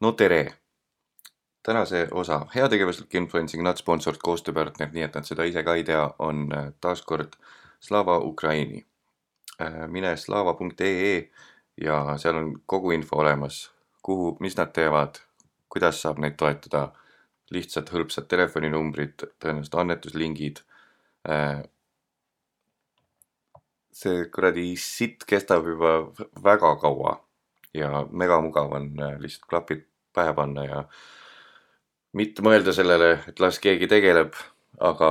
no tere! tänase osa heategevuslik influencing not sponsored koostööpartner, nii et nad seda ise ka ei tea, on äh, taaskord Slava Ukraini. Äh, mine slava.ee ja seal on kogu info olemas, kuhu, mis nad teevad, kuidas saab neid toetada, lihtsad hõlpsad telefoninumbrid, tõenäoliselt annetuslingid. Äh, see kuradi sitt kestab juba väga kaua ja megamugav on lihtsalt klapid pähe panna ja mitte mõelda sellele, et las keegi tegeleb, aga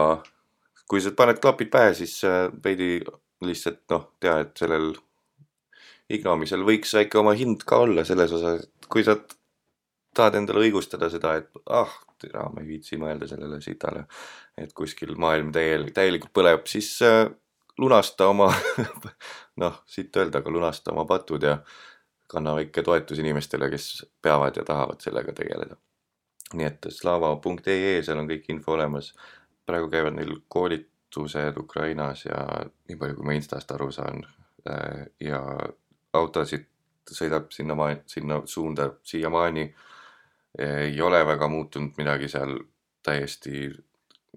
kui sa paned klapid pähe, siis äh, veidi lihtsalt noh, tea, et sellel ignomisel võiks väike oma hind ka olla selles osas, et kui sa tahad endale õigustada seda, et ah, tere, ma ei viitsi mõelda sellele sitale, et kuskil maailm täiel-, täielikult põleb, siis äh, lunasta oma noh, siit öelda, aga lunasta oma patud ja kanna väike toetus inimestele, kes peavad ja tahavad sellega tegeleda nii et slava.ee, seal on kõik info olemas. praegu käivad neil koolitused Ukrainas ja nii palju, kui ma Instast aru saan. Äh, ja autosid sõidab sinna, sinna suunda siiamaani. ei ole väga muutunud midagi seal, täiesti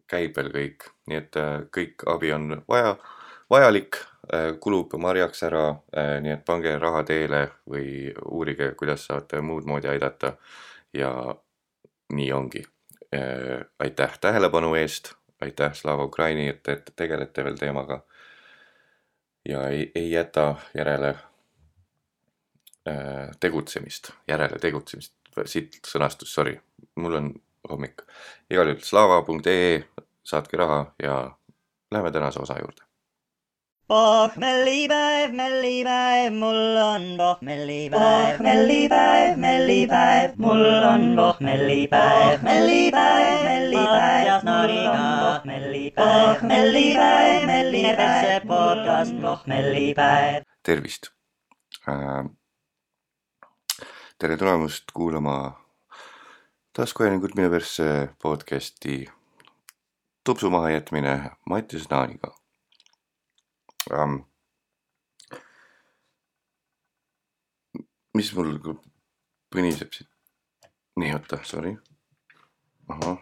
käib veel kõik, nii et äh, kõik abi on vaja, vajalik, kulub marjaks ära, nii et pange raha teele või uurige, kuidas saate muud moodi aidata ja nii ongi. Äh, aitäh tähelepanu eest, aitäh Slava Ukraini, et, et tegelete veel teemaga. ja ei, ei jäta järele äh, tegutsemist, järele tegutsemist, siit sõnastus, sorry, mul on hommik. igal juhul slava.ee, saatke raha ja läheme tänase osa juurde. Pohmellipäev, mellipäev, mul on pohmellipäev, mellipäev, mellipäev, mul on pohmellipäev, mellipäev, mellipäev, Jasnariga, pohmellipäev, mellipäev, mellipäev, see podcast pohmellipäev. tervist äh,. tere tulemast kuulama taskuhäälingut minu persse podcasti tupsu mahajätmine Mattias Naaniga ähm,. mis mul põniseb siit? nii, oota, sorry. ahah.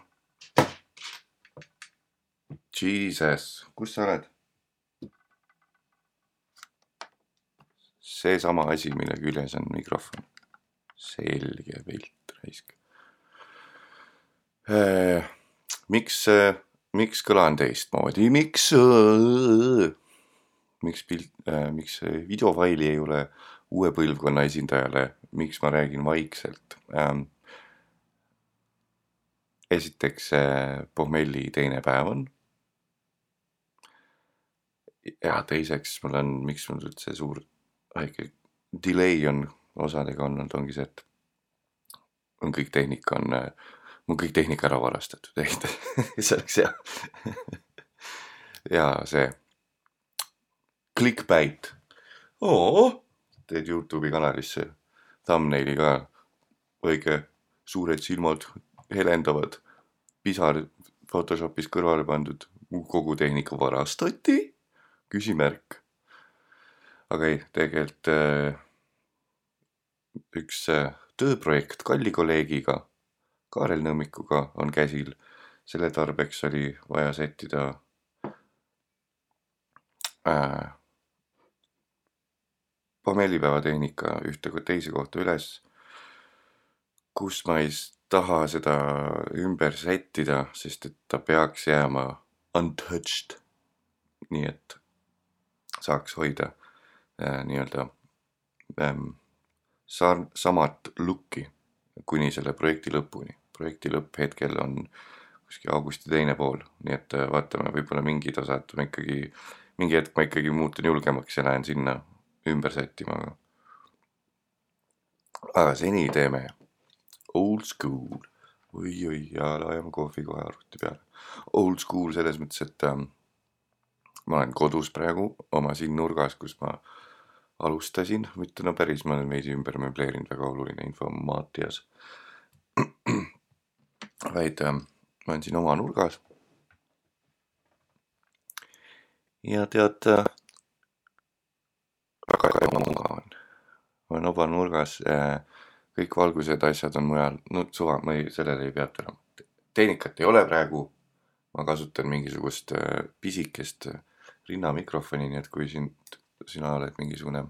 Jesus, kus sa oled? seesama asi, mille küljes on mikrofon. selge pilt, raisk äh,. miks, miks kõlan teistmoodi, miks äh, miks pilt äh,, miks videofaili ei ole uue põlvkonna esindajale, miks ma räägin vaikselt ähm,. esiteks äh, pohmelli teine päev on. ja teiseks mul on, miks mul üldse suur väike delay on osadega olnud, ongi see, et on kõik tehnika on äh,, mul kõik tehnika ära varastatud, see oleks hea ja see clickbait. oo, teed Youtube'i kanalisse thumbnaili ka, õige suured silmad helendavad, pisar Photoshopis kõrvale pandud, kogu tehnika varastati? küsimärk. aga ei, tegelikult äh, üks äh, tööprojekt kalli kolleegiga, Kaarel Nõmmikuga on käsil. selle tarbeks oli vaja sättida äh, pommellipäeva tehnika ühte kui teise kohta üles, kus ma ei taha seda ümber sättida, sest et ta peaks jääma untouched. nii et saaks hoida äh, nii-öelda ähm, sar-, samat look'i kuni selle projekti lõpuni. projekti lõpp hetkel on kuskil augusti teine pool, nii et äh, vaatame, võib-olla mingid osad ma ikkagi, mingi hetk ma ikkagi muutun julgemaks ja lähen sinna ümber sättima. aga seni teeme old school. oi-oi, ja ajame kohvi kohe arvuti peale. Old school selles mõttes, et ähm, ma olen kodus praegu oma siin nurgas, kus ma alustasin, mitte no päris, ma olen veidi ümber möbleerinud, väga oluline info Mattias. vaid ähm, ma olen siin oma nurgas. ja tead äh, väga ebamugav on. olen obanurgas äh,, kõik valgused, asjad on mujal, no suva, ma ei, sellele ei peatu enam. tehnikat ei ole praegu. ma kasutan mingisugust äh, pisikest äh, rinnamikrofoni, nii et kui sind, sina oled mingisugune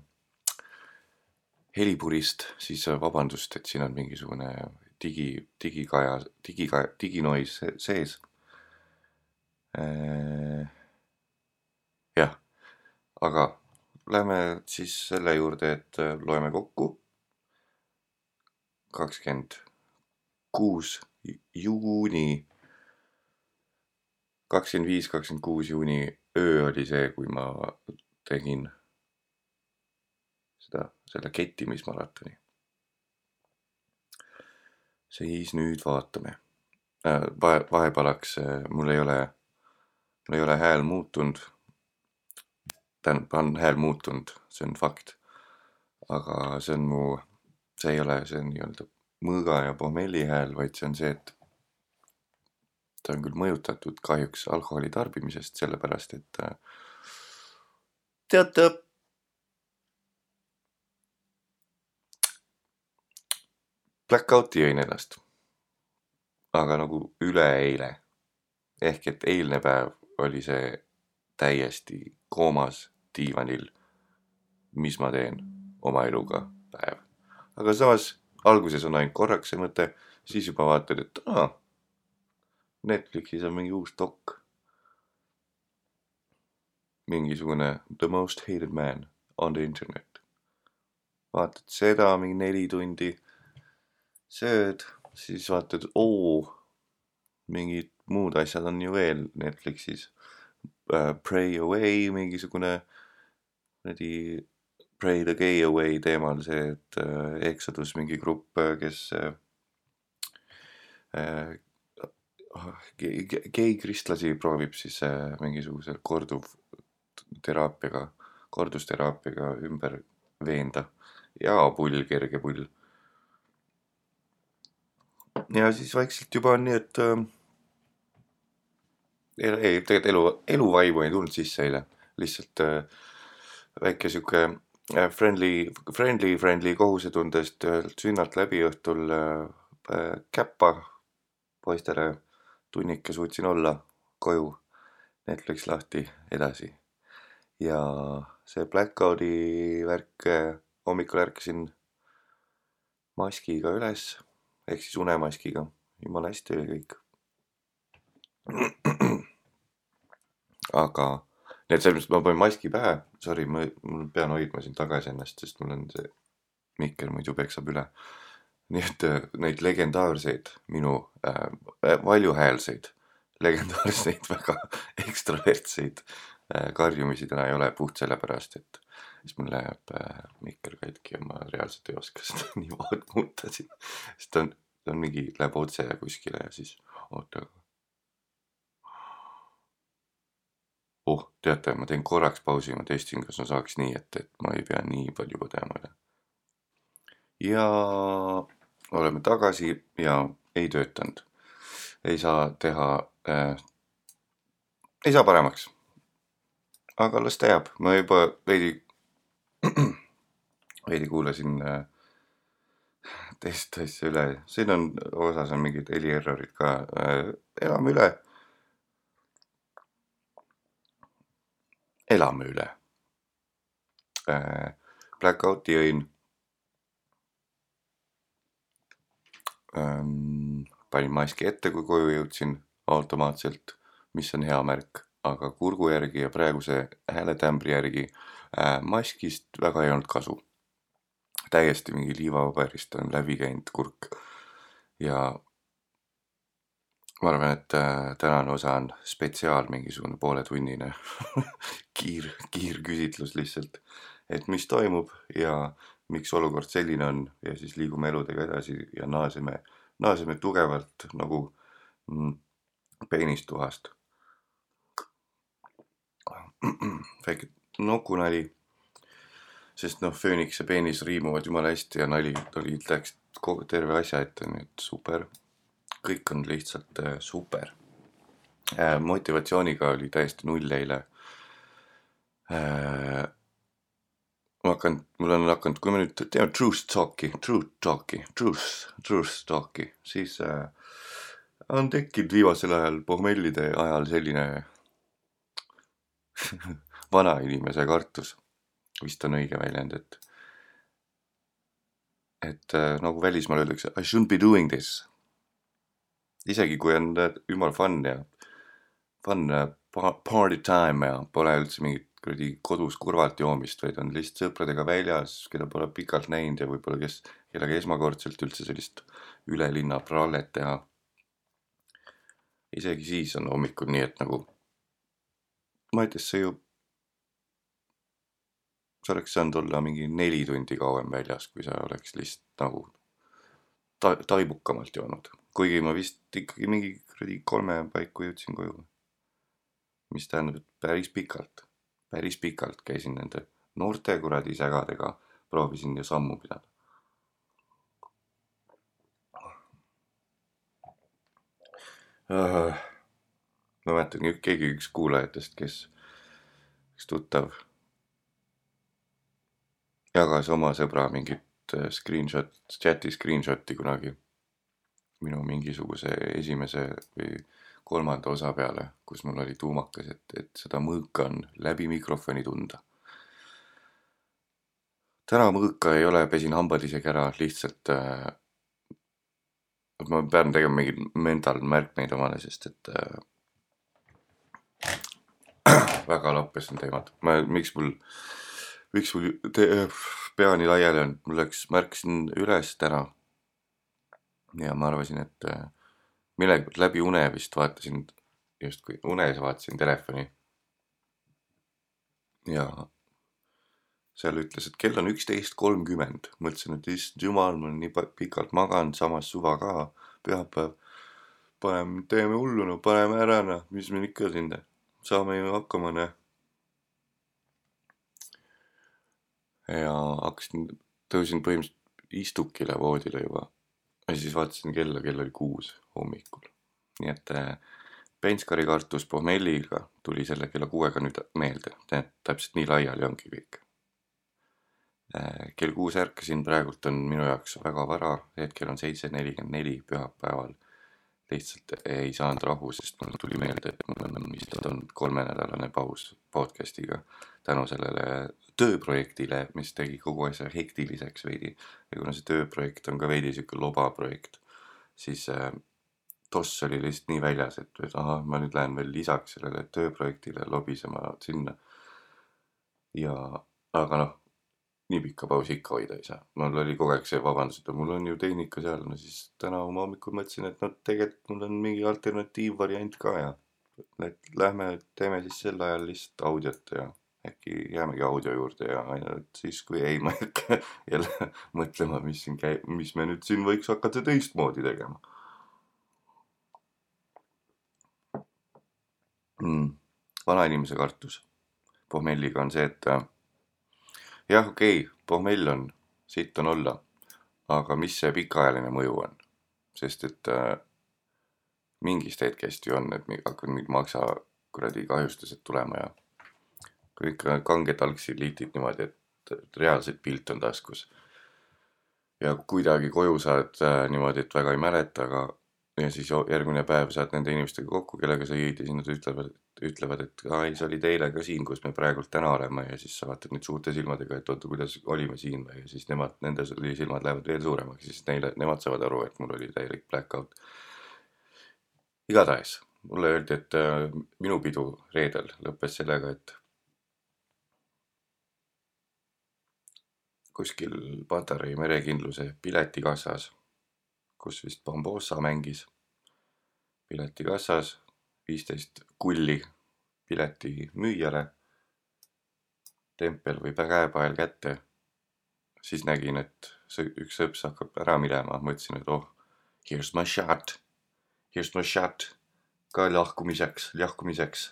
helipurist, siis äh, vabandust, et siin on mingisugune digi, digikaja, digikaja, diginois se- sees. jah, aga lähme siis selle juurde, et äh, loeme kokku. kakskümmend kuus juuni, kakskümmend viis, kakskümmend kuus juuni öö oli see, kui ma tegin seda, selle kettimismaratoni. siis nüüd vaatame. vahe, vahepalaks, mul ei ole, mul ei ole hääl muutunud. tähendab, on hääl muutunud, see on fakt. aga see on mu, see ei ole see nii-öelda mõõga ja pommelli hääl, vaid see on see, et ta on küll mõjutatud kahjuks alkoholi tarbimisest, sellepärast et äh, teate. Blackout'i jõin ennast. aga nagu üleeile ehk et eilne päev oli see täiesti koomas diivanil. mis ma teen oma eluga päev. aga samas alguses on ainult korraks see mõte, siis juba vaatad, et aa, Netflixis on mingi uus dok. mingisugune The most hated man on the internet. vaatad seda mingi neli tundi, sööd, siis vaatad, oo, mingid muud asjad on ju veel Netflixis uh,. Pray away mingisugune, kuradi Pray the gay away teemal see, et uh, Exodus mingi grupp, kes uh, gei-kristlasi proovib siis mingisuguse korduvteraapiaga, kordusteraapiaga ümber veenda ja pull, kerge pull. ja siis vaikselt juba on nii, et äh, ei, tegelikult elu, eluvaimu ei tulnud sisse eile, lihtsalt äh, väike sihuke äh, friendly, friendly, friendly kohusetundest ühelt sünnalt läbi õhtul äh, äh, käppa poistele tunnike suutsin olla koju, Netflix lahti, edasi. ja see Blackout'i värk, hommikul ärkasin maskiga üles ehk siis unemaskiga, jumala hästi oli kõik. aga, nii et selles mõttes ma panin maski pähe, sorry, ma, ma pean hoidma siin tagasi ennast, sest mul on see mikker muidu peksab üle. nii et äh, neid legendaarseid minu äh, äh, valjuhäälseid, legendaarseid väga ekstravertseid äh, karjumisi täna ei ole puht sellepärast, et siis mul läheb äh, mikker katki ja ma reaalselt ei oska seda niimoodi muuta siin, sest ta on, ta on mingi, läheb otse kuskile ja siis oota. oh, teate, ma teen korraks pausi, ma testin, kas ma saaks nii, et, et ma ei pea nii palju põdema üle. ja oleme tagasi ja ei töötanud. ei saa teha äh,, ei saa paremaks. aga las ta jääb, ma juba veidi, veidi kuulasin äh, teist asja üle, siin on, osas on mingid helierrorid ka äh,, elame üle. Elame üle. Blackouti jõin panin maski ette, kui koju jõudsin automaatselt, mis on hea märk, aga kurgu järgi ja praeguse hääletämbri järgi maskist väga ei olnud kasu. täiesti mingi liivapaberist on läbi käinud kurk ja ma arvan, et äh, tänane osa on spetsiaal mingisugune pooletunnine kiir, kiirküsitlus lihtsalt, et mis toimub ja miks olukord selline on ja siis liigume eludega edasi ja naaseme, naaseme tugevalt nagu mm, peenistuhast. väike nukunali, sest noh, fööniks ja peenis riimuvad jumala hästi ja nali oli, läks kogu terve asja ette, nii et super. Kõik on lihtsalt äh, super äh,. motivatsiooniga oli täiesti null eile äh,. ma hakkan, mul on hakanud, kui me nüüd teeme truth talk'i, truth talk'i, truth, truth talk'i, siis on tekkinud viimasel ajal pohmellide ajal selline vanainimese kartus, vist on õige väljend, et et nagu välismaal öeldakse I shouldn't be doing this. Isegi kui on jumala fun ja fun äh, pa- party time ja pole üldse mingit kuradi kodus kurvalt joomist, vaid on lihtsalt sõpradega väljas, keda pole pikalt näinud ja võib-olla kes, kellega esmakordselt üldse sellist üle linna prallet teha. isegi siis on hommikul nii, et nagu ma tea, see ju, sa oleks saanud olla mingi neli tundi kauem väljas, kui sa oleks lihtsalt nagu ta-, taibukamalt joonud. kuigi ma vist ikkagi mingi kuradi kolme paiku jõudsin koju. mis tähendab, et päris pikalt, päris pikalt käisin nende noorte kuradi sägadega, proovisin ju sammu pidada. ma mäletan, keegi üks kuulajatest, kes, üks tuttav jagas oma sõbra mingit screenshot, chati screenshot'i kunagi minu mingisuguse esimese või kolmanda osa peale, kus mul oli tuumakas, et, et seda mõõka on läbi mikrofoni tunda. täna mõõka ei ole, pesin hambad isegi ära, lihtsalt äh, ma pean tegema mingeid mental märkmeid omale, sest et äh, väga lappes on teemad. ma, miks mul, miks mul te, pea nii laiali on, mul läks, märkasin üles täna. ja ma arvasin, et äh, millegipärast läbi une vist vaatasin, justkui unes vaatasin telefoni. ja seal ütles, et kell on üksteist kolmkümmend, mõtlesin, et issand jumal, ma olen nii pikalt maganud, samas suva ka, pühapäev. paneme, teeme hullu, no paneme ära, noh, mis meil ikka siin, saame ju hakkama, noh. Ja hakkasin, tõusin põhimõtteliselt istukile voodile juba. ja siis vaatasin kella, kell oli kuus hommikul. nii et äh, Penskari kartus pohmelliga tuli selle kella kuuega nüüd meelde, täpselt nii laiali ongi kõik. kell kuus ärkasin, praegult on minu jaoks väga vara, hetkel on seitse nelikümmend neli pühapäeval. lihtsalt ei saanud rahu, sest mul tuli meelde, et mul on vist olnud kolmenädalane paus podcast'iga tänu sellele tööprojektile, mis tegi kogu asja hektiliseks veidi. ja kuna see tööprojekt on ka veidi sihuke lobaprojekt, siis äh, toss oli lihtsalt nii väljas, et, et ahah, ma nüüd lähen veel lisaks sellele tööprojektile lobisema sinna. ja, aga noh, nii pikka pausi ikka hoida ei saa. mul oli kogu aeg see vabandus, et mul on ju tehnika seal, no siis täna oma hommikul mõtlesin, et no tegelikult mul on mingi alternatiivvariant ka ja et lähme teeme siis sel ajal lihtsalt audiot ja äkki jäämegi audio juurde ja ainult siis, kui ei, ma ei hakka jälle mõtlema, mis siin käib, mis me nüüd siin võiks hakata teistmoodi tegema mm.. vanainimese kartus pohmelliga on see, et äh, jah, okei okay,, pohmell on, sitt on olla, aga mis see pikaajaline mõju on? sest et äh, mingist hetkest ju on, et hakkavad mingid maksa kuradi kahjustused tulema ja kõik kanged algsiliitid niimoodi, et reaalselt pilt on taskus. ja kuidagi koju saad äh, niimoodi, et väga ei mäleta, aga ja siis järgmine päev saad nende inimestega kokku, kellega sa jõid ja siis nad ütlevad, ütlevad, et aa ei, sa olid eile ka siin, kus me praegult täna oleme ja siis sa vaatad neid suurte silmadega, et oota, kuidas olime siin või ja siis nemad, nende silmad lähevad veel suuremaks, siis neile, nemad saavad aru, et mul oli täielik black out. igatahes mulle öeldi, et äh, minu pidu reedel lõppes sellega, et kuskil Patarei merekindluse piletikassas, kus vist Bambossa mängis, piletikassas viisteist kulli pileti müüjale. tempel või käepael kätte. siis nägin, et see üks sõps hakkab ära minema, mõtlesin, et oh, here's my shot, here's my shot ka lahkumiseks, lahkumiseks.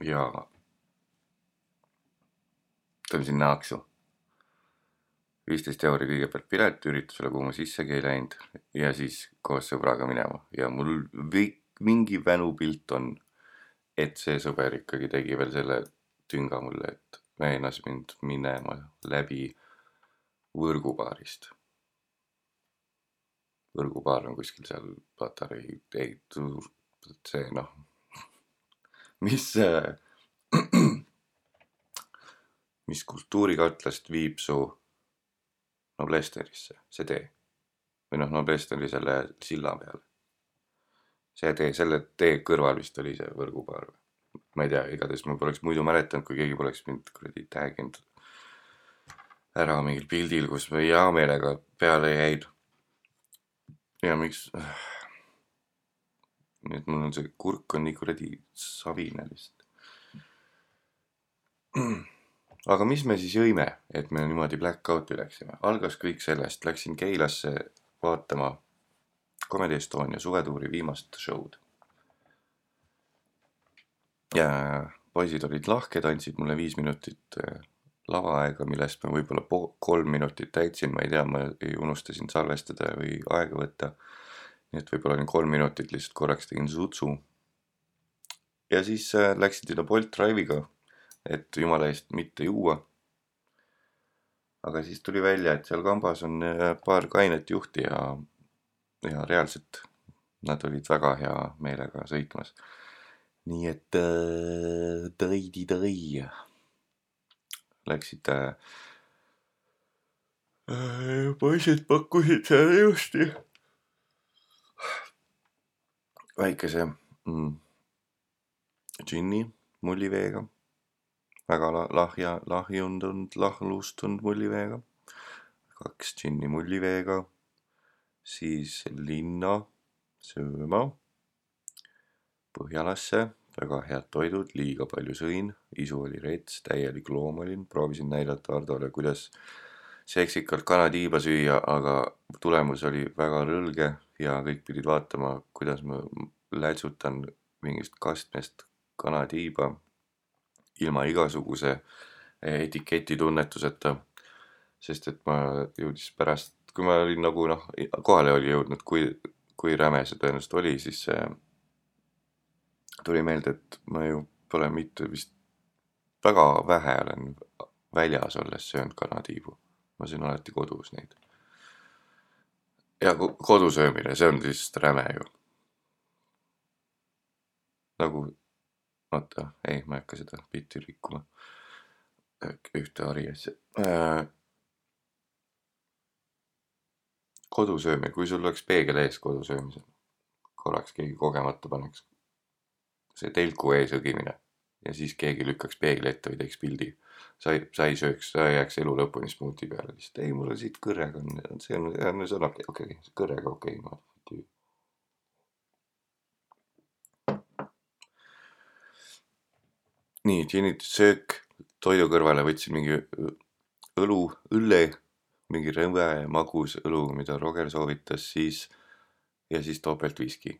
ja tõmbasin naaksu viisteist euri kõigepealt pilet üritusele, kuhu ma sissegi ei läinud ja siis koos sõbraga minema ja mul mingi vänupilt on, et see sõber ikkagi tegi veel selle tünga mulle, et veenas mind minema läbi võrgupaarist. võrgupaar on kuskil seal Patarei, ei, see noh, mis, mis kultuurikatlast viib su Noblesterisse, see tee. või noh, Noblesteri selle silla peale. see tee, selle tee kõrval vist oli see võrgupaar või? ma ei tea, igatahes ma poleks muidu mäletanud, kui keegi poleks mind kuradi tag inud ära mingil pildil, kus ma hea meelega peale jäin. ja miks? nii et mul on see kurk on nii kuradi savine lihtsalt. Aga mis me siis jõime, et me niimoodi black out'i läksime? algas kõik sellest, läksin Keilasse vaatama Comedy Estonia suvetuuri viimast show'd ja poisid olid lahked, andsid mulle viis minutit äh, lavaaega, millest ma võib-olla kolm minutit täitsin, ma ei tea, ma unustasin salvestada või aega võtta. nii et võib-olla olin kolm minutit lihtsalt korraks tegin sutsu. ja siis äh, läksin sinna Bolt Drive'iga, et jumala eest mitte juua. aga siis tuli välja, et seal kambas on äh, paar kainet juhti ja, ja reaalselt nad olid väga hea meelega sõitmas nii et äh, tõidi tõi. Läksid äh,. äh poisid pakkusid selle justi. väikese mm, džinni mulliveega. Väga la lahja, lahjunud, lahlustunud mulliveega. kaks džinni mulliveega. siis linna sööma Põhjalasse, väga head toidud, liiga palju sõin, isu oli rets, täielik loom olin, proovisin näidata Hardole, kuidas seksikalt kanatiiba süüa, aga tulemus oli väga rõlge ja kõik pidid vaatama, kuidas ma lätsutan mingist kastmest kanatiiba ilma igasuguse etiketi tunnetuseta. sest et ma jõudis pärast, kui ma olin nagu noh, kohale oli jõudnud, kui, kui räme see tõenäoliselt oli, siis see tuli meelde, et ma ju pole mitte vist väga vähe olen väljas olles söönud kanatiibu. ma söön alati kodus neid. ja kodusöömine, see on lihtsalt räme ju. nagu, oota, ei, ma ei hakka seda bitti rikkuma. ühte hari asja äh,. kodusöömine, kui sul oleks peegel ees kodusöömisel, korraks keegi kogemata paneks see telku ees õgimine ja siis keegi lükkaks peegli ette või teeks pildi. sa ei, sa ei sööks, sa ei jääks elu lõpuni smuuti peale, lihtsalt ei, mul on siit kõrrega on, see on, see on okei okay,, okei okay,, kõrrega okei okay,, ma. Nii, džinnitud toidu kõrvale võtsin mingi õlu, õlle, mingi rõve magus õlu, mida Roger soovitas, siis ja siis topeltviski.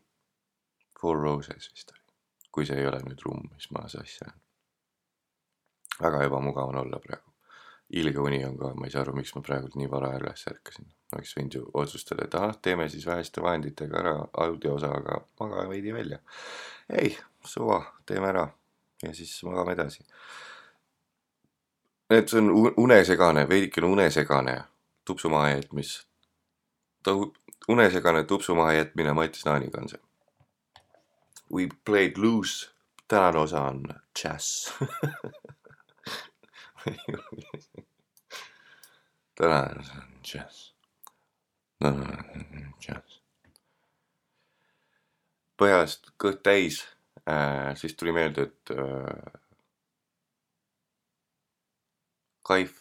Four Roses vist oli kui see ei ole nüüd rumm, mis ma sassi ajan. väga ebamugav on olla praegu. ilge uni on ka, ma ei saa aru, miks ma praegu nii vara üles ärkasin. oleks võinud ju otsustada, et ahah, teeme siis väheste vahenditega ära audioosa, aga maga veidi välja. ei, suva, teeme ära ja siis magame edasi. et see on unesegane, veidikene unesegane tupsu maha jätmis. unesegane tupsu maha jätmine Mati Snaaniga on see We played loose. tänane osa on jazz tänane osa on jazz. jazz. põhjast kõht täis äh,, siis tuli meelde, et äh, Kaif,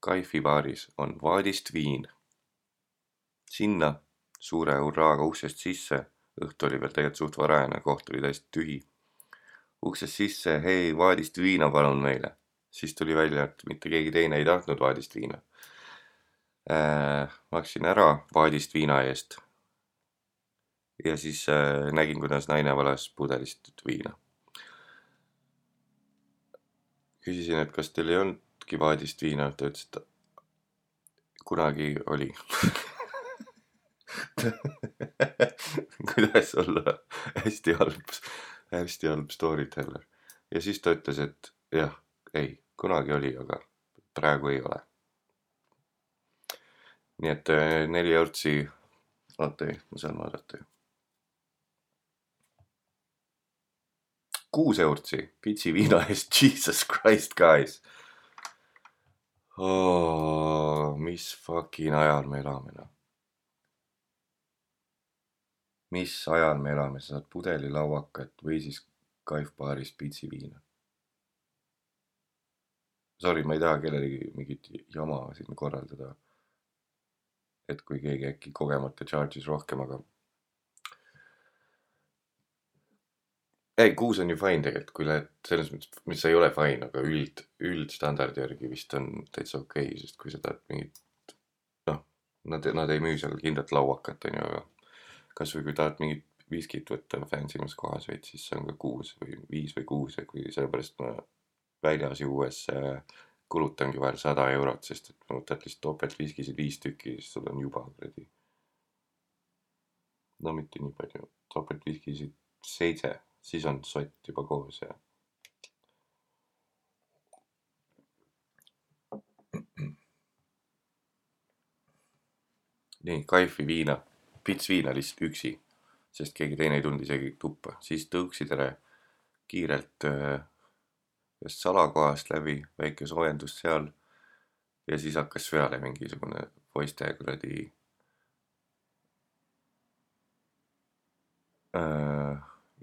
Kaifi baaris on vaadist viin. sinna suure hurraaga uksest sisse õhtu oli veel tegelikult suht varajane, koht oli täiesti tühi. uksest sisse, hei, vaadist viina palun meile. siis tuli välja, et mitte keegi teine ei tahtnud vaadist viina äh,. maksin ära vaadist viina eest. Ja siis äh, nägin, kuidas naine valas pudelist viina. küsisin, et kas teil ei olnudki vaadist viina, ta ütles, et kunagi oli kuidas olla hästi halb, hästi halb story teller. ja siis ta ütles, et jah, ei, kunagi oli, aga praegu ei ole. nii et äh, neli eurtsi, oota ei, ma saan vaadata ju. Kuus eurtsi pitsi viina eest, jesus christ guys oh,. mis fucking ajal me elame noh. mis ajal me elame, sa saad pudeli lauakat või siis Kaiv baaris pitsi viina. Sorry, ma ei taha kellelegi mingit jama siin korraldada. et kui keegi äkki kogemata charge'is rohkem, aga. ei, kuus on ju fine tegelikult, kui lähed selles mõttes, mis ei ole fine, aga üld, üldstandardi järgi vist on täitsa okei okay,, sest kui sa tahad mingit, noh, nad, nad ei müü seal kindlat lauakat, on ju, aga kasvõi kui tahad mingit viskit võtta fancy mas kohas veits, siis see on ka kuus või viis või kuus ja kui sellepärast ma väljas juues kulutangi vahel sada eurot, sest et võtad lihtsalt topeltviskisid viis tükki, siis sul on juba kuradi. no mitte nii palju, topeltviskisid seitse, siis on sott juba koos ja. nii, Kaifi viina, pits viina lihtsalt üksi, sest keegi teine ei tulnud isegi tuppa, siis tõuksid ära kiirelt äh, ühest salakohast läbi, väike soojendus seal. ja siis hakkas peale mingisugune poiste kuradi äh,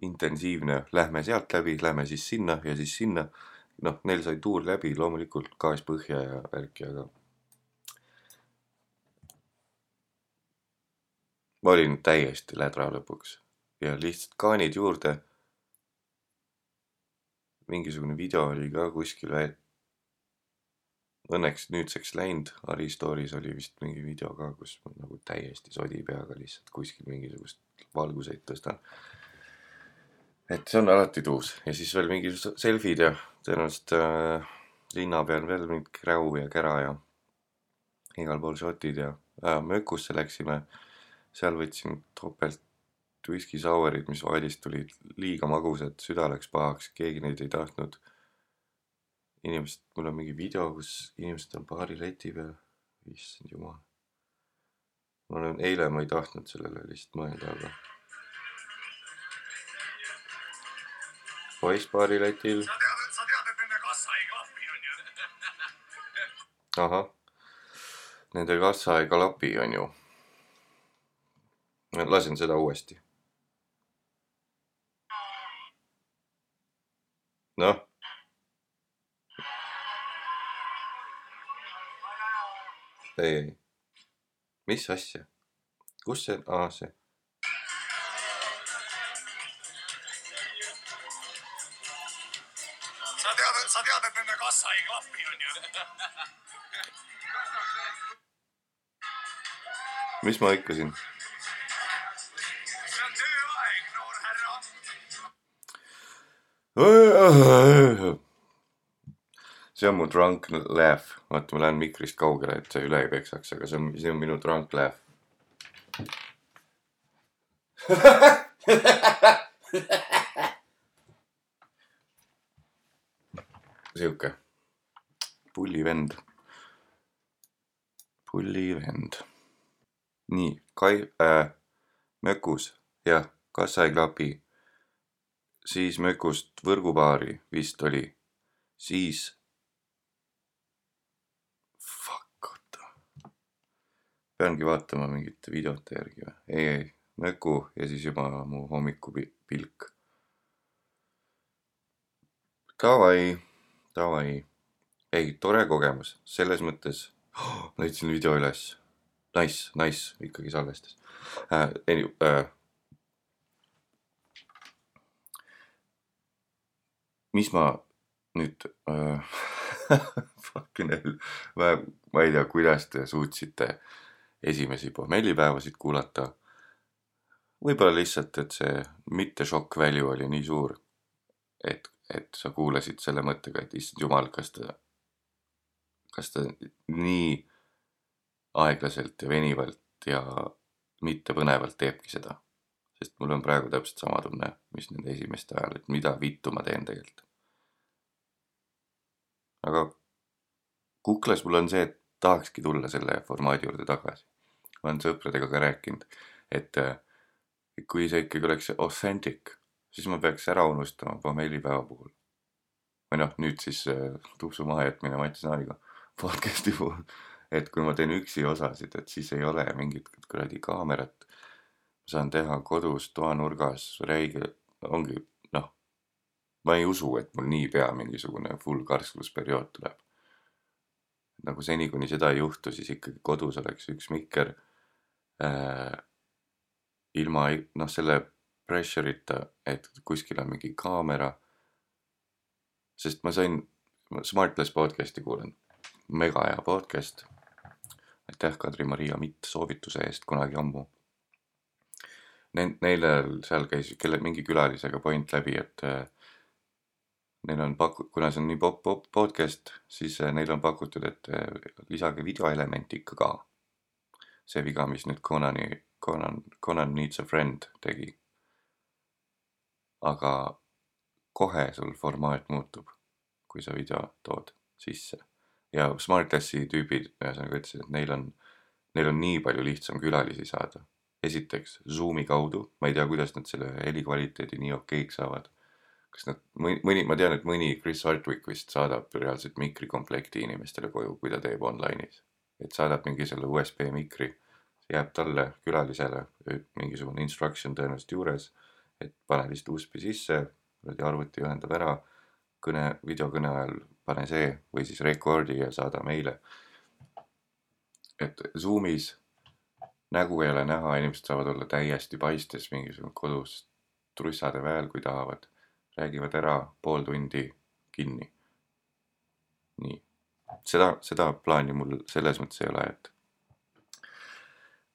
intensiivne, lähme sealt läbi, lähme siis sinna ja siis sinna. noh, neil sai tuur läbi, loomulikult gaas põhja ja värki, aga. ma olin täiesti lädra lõpuks ja lihtsalt kaanid juurde mingisugune video oli ka kuskil veel. Õnneks nüüdseks läinud, Ari Stories oli vist mingi video ka, kus ma nagu täiesti sodi peaga lihtsalt kuskil mingisugust valguseid tõstan. Et see on alati tuus ja siis veel mingi selfid ja tõenäoliselt äh, linna peal veel mingi kräu ja kära ja igal pool šotid ja äh, mökusse läksime. seal võtsin topelt whisky sour'id, mis vaadist tulid liiga magusad, süda läks pahaks, keegi neid ei tahtnud. inimesed, mul on mingi video, kus inimesed on baari leti peal, issand jumal. ma olen, eile ma ei tahtnud sellele lihtsalt mõelda, aga. klapi, onju. ahah, nende kassa ei klapi, on ju. lasen seda uuesti. noh, ei, ei, mis asja, kus see, aa see, mis ma noor härra. see on mu drunk laugh, vaata, ma lähen mikrist kaugele, et see üle ei peksaks, aga see on, see on minu drunk laugh. sihuke pullivend, pullivend. nii, Kai- äh,, Mökus, jah, kassa ei klapi siis Mökust võrgupaari vist oli, siis. Peangi vaatama mingite videote järgi või? ei, ei, Möku ja siis juba mu hommikupilk. Davai, davai. ei, tore kogemus, selles mõttes oh,, leidsin video üles. Nice, nice, ikkagi salvestas äh,. äh,, mis ma nüüd äh, fucking hell, ma, ma ei tea, kuidas te suutsite esimesi pohmellipäevasid kuulata. võib-olla lihtsalt, et see mitte shock value oli nii suur, et, et sa kuulasid selle mõttega, et issand jumal, kas ta, kas ta nii aeglaselt ja venivalt ja mitte põnevalt teebki seda sest mul on praegu täpselt sama tunne, mis nende esimeste ajal, et mida vittu ma teen tegelikult. aga kuklas mul on see, et tahakski tulla selle formaadi juurde tagasi. olen sõpradega ka rääkinud, et kui see ikkagi oleks authentic, siis ma peaks ära unustama pommellipäeva puhul. või noh, nüüd siis äh, tupsu mahajätmine Mati Saariga podcast'i puhul, et kui ma teen üksi osasid, et siis ei ole mingit kuradi kaamerat. ma saan teha kodus toanurgas räige, ongi noh, ma ei usu, et mul niipea mingisugune full karsklusperiood tuleb. nagu seni, kuni seda ei juhtu, siis ikkagi kodus oleks üks mikker äh,. ilma noh, selle pressure'ita, et kuskil on mingi kaamera. sest ma sain, Smartless podcast'i kuulan, mega hea podcast. aitäh, Kadri-Maria Mitt soovituse eest kunagi ammu. Neile seal käis kelle mingi külalisega point läbi, et äh, neil on paku-, kuna see on nii popp, popp podcast, siis äh, neil on pakutud, et äh, lisage videoelementi ikka ka. see viga, mis nüüd Conani, Conan, Conan Needs a Friend tegi. aga kohe sul formaat muutub, kui sa video tood sisse. Ja Smartlessi tüübid ühesõnaga ütlesid, et neil on, neil on nii palju lihtsam külalisi saada. esiteks Zoomi kaudu, ma ei tea, kuidas nad selle heli kvaliteedi nii okeiks saavad kas nad, mõni, ma tean, et mõni Chris Hardwick vist saadab reaalselt mikrikomplekti inimestele koju, kui ta teeb online'is. et saadab mingi selle USB mikri, jääb talle, külalisele mingisugune instruction tõenäoliselt juures, et pane lihtsalt USB sisse, kuradi arvuti ühendab ära, kõne, videokõne ajal pane see või siis record'i ja saada meile. et Zoomis nägu ei ole näha, inimesed saavad olla täiesti paistes mingisugune kodus trussade väel, kui tahavad räägivad ära pool tundi kinni. nii, seda, seda plaani mul selles mõttes ei ole, et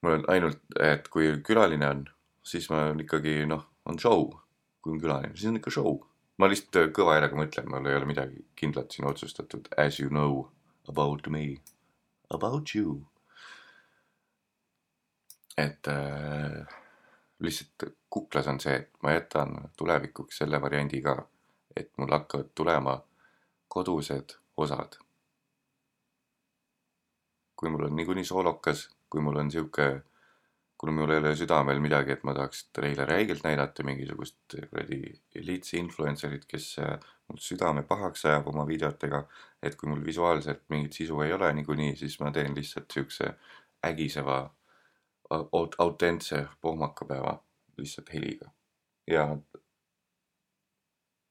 mul on ainult, et kui külaline on, siis ma olen ikkagi noh, on show. kui on külaline, siis on ikka show. Ma lihtsalt kõva häälega mõtlen, mul ei ole midagi kindlat siin otsustatud, as you know about me, about you. et äh, lihtsalt kuklas on see, et ma jätan tulevikuks selle variandi ka, et mul hakkavad tulema kodused osad. kui mul on niikuinii soolokas, kui mul on sihuke, kuna mul ei ole südamel midagi, et ma tahaks teile räigelt näidata mingisugust kuradi eliitse influencer'it, kes äh, mul südame pahaks ajab oma videotega. et kui mul visuaalselt mingit sisu ei ole niikuinii, siis ma teen lihtsalt siukse ägiseva, aut-, autentse pohmakapäeva lihtsalt heliga. ja,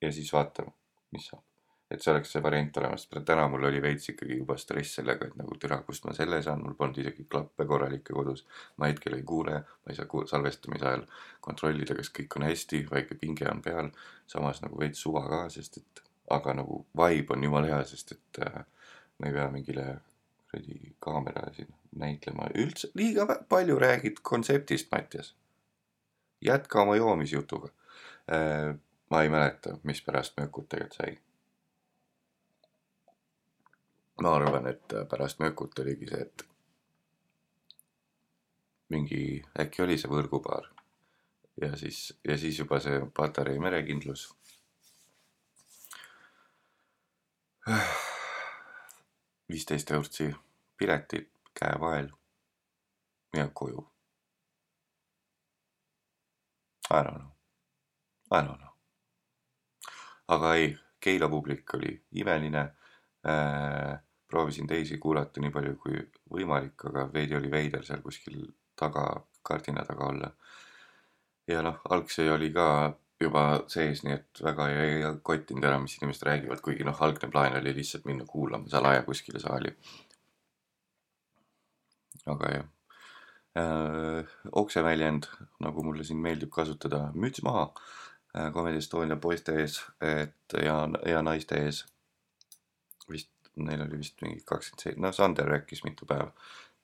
ja siis vaatame, mis saab. Et see oleks see variant olemas, täna mul oli veits ikkagi juba stress sellega, et nagu türa, kust ma selle saan, mul polnud isegi klappe korralikke kodus. ma hetkel ei kuule, ma ei saa salvestamise ajal kontrollida, kas kõik on hästi, väike pinge on peal. samas nagu veits suva ka, sest et aga nagu vibe on jumala hea, sest et äh, ma ei pea mingile kuradi kaamera siin näitlema, üldse liiga palju räägid kontseptist, Mattias. jätka oma joomisjutuga. ma ei mäleta, mispärast Mökut tegelikult sai. Ma arvan, et pärast Mökut oligi see, et mingi, äkki oli see võrgupaar. ja siis, ja siis juba see Patarei merekindlus. viisteist eurtsi piletid käevael ja koju. I don't know, I don't know. aga ei, Keila publik oli imeline. Proovisin teisi kuulata nii palju kui võimalik, aga veidi oli veider seal kuskil taga, kardina taga olla. ja noh, algse oli ka juba sees, nii et väga ei, ei kottinud ära, mis inimesed räägivad, kuigi noh, algne plaan oli lihtsalt minna kuulama salaja kuskile saali. aga jah äh,, okseväljend, nagu mulle siin meeldib kasutada, müts maha äh, Comedy Estonia poiste ees, et ja, ja naiste ees. vist, neil oli vist mingi kakskümmend seitse, no Sander rääkis mitu päeva,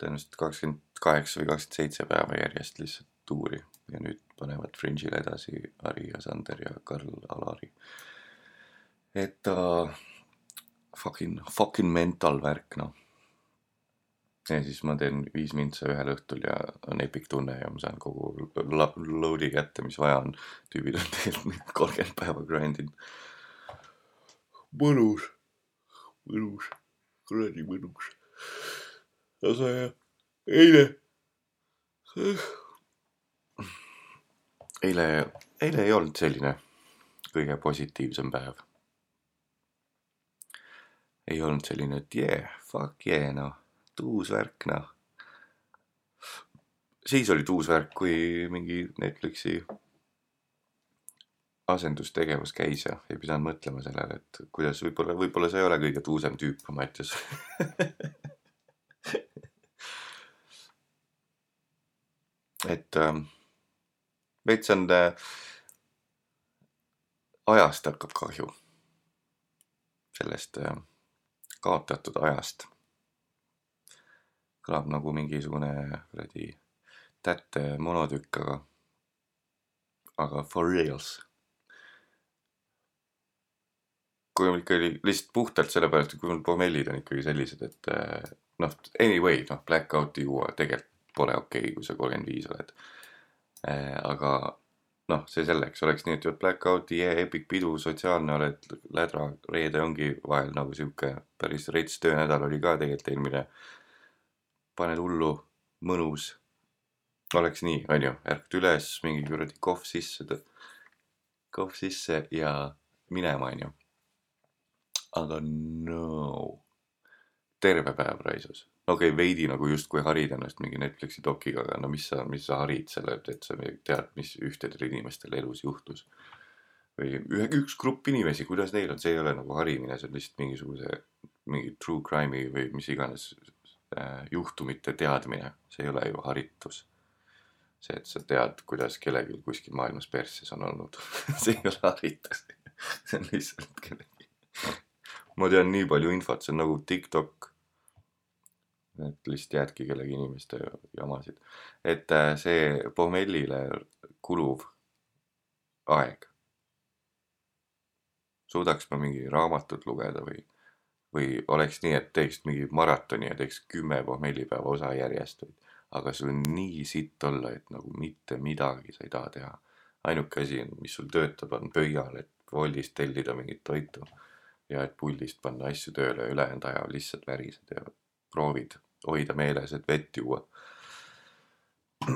tõenäoliselt kakskümmend kaheksa või kakskümmend seitse päeva järjest lihtsalt tuuri ja nüüd panevad Fringe'ile edasi Ari ja Sander ja Karl Alari. et uh, fucking, fucking mental värk noh ja siis ma teen viis mintsa ühel õhtul ja on epic tunne ja ma saan kogu load'i kätte, mis vaja on. tüübid on tegelikult kolmkümmend päeva grind inud. mõnus, mõnus, kuradi mõnus. aga jah, eile. eile, eile ei olnud selline kõige positiivsem päev. ei olnud selline, et yeah, fuck yeah, noh, uus värk, noh. siis oli uus värk, kui mingi Netflixi asendustegevus käis ja ei pidanud mõtlema sellele, et kuidas võib-olla, võib-olla sa ei ole kõige tuusem tüüp, Mattias. et ähm, veits on äh, ajast hakkab kahju. sellest äh, kaotatud ajast. kõlab nagu mingisugune kuradi tätte monotükk, aga, aga for reals kui mul ikka oli lihtsalt puhtalt sellepärast, et kui mul pohmellid on ikkagi sellised, et äh, noh, anyway, noh, blackout'i juua tegelikult pole okei okay,, kui sa kolmkümmend viis oled. aga noh, see selleks, oleks nii, et jood blackout'i yeah,, epic pidu, sotsiaalne oled, lädra, reede ongi vahel nagu sihuke päris rets töönädal oli ka tegelikult eelmine. paned hullu, mõnus. oleks nii, onju, ärkad üles, mingi kuradi kohv sisse, kohv sisse ja minema, onju aga no, terve päev raisus. okei okay,, veidi nagu justkui harid ennast mingi Netflixi dokiga, aga no mis sa, mis sa harid selle, et sa tead, mis ühtedel inimestel elus juhtus. või ühe, üks grupp inimesi, kuidas neil on, see ei ole nagu harimine, see on lihtsalt mingisuguse, mingi true crime'i või mis iganes äh, juhtumite teadmine, see ei ole ju haritus. see, et sa tead, kuidas kellelgi kuskil maailmas persses on olnud, see ei ole haritus. see on lihtsalt kellegi ma tean nii palju infot, see on nagu TikTok. et lihtsalt jäädki kellegi inimeste jamasid, et äh, see pohmellile kuluv aeg. suudaks ma mingi raamatut lugeda või, või oleks nii, et teeks mingi maratoni ja teeks kümme pohmellipäeva osa järjest või. aga sul on nii sitt olla, et nagu mitte midagi sa ei taha teha. ainuke asi, mis sul töötab, on pöial, et Woldist tellida mingit toitu ja et puldist panna asju tööle ülejäänud aja lihtsalt värised ja proovid hoida meeles, et vett juua.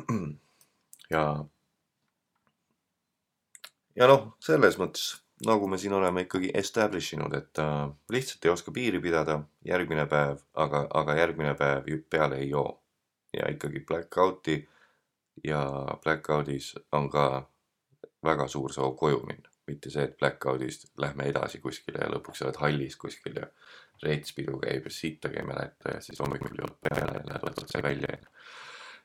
ja, ja noh, selles mõttes nagu me siin oleme ikkagi establish inud, et äh, lihtsalt ei oska piiri pidada, järgmine päev, aga, aga järgmine päev peale ei joo. ja ikkagi blackout'i ja blackout'is on ka väga suur soov koju minna, mitte see, et blackout'ist lähme edasi kuskile ja lõpuks oled hallis kuskil ja reetspidu käib ja sittagi ei mäleta ja siis hommikul jood peale ja lähed otse välja ja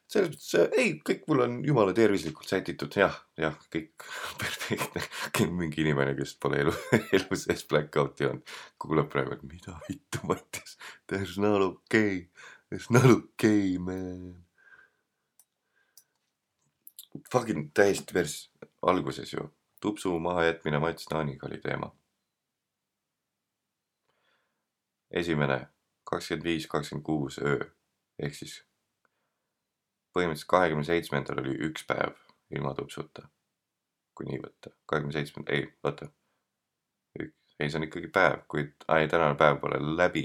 selles mõttes, ei, kõik mul on jumala tervislikult sätitud, jah, jah, kõik perfektne. mingi inimene, kes pole elu, elu sees blackout'i olnud, kuulab praegu, et mida vittu, Mattias, that's not okay, that's not okay, man. Fucking täiesti pers, alguses ju, tupsu mahajätmine Mats Naaniga oli teema. esimene, kakskümmend viis, kakskümmend kuus öö ehk siis põhimõtteliselt kahekümne seitsmendal oli üks päev ilma tupsuta. kui nii võtta, kahekümne seitsmenda, ei, oota. ei, see on ikkagi päev, kuid, ei tänane päev pole läbi.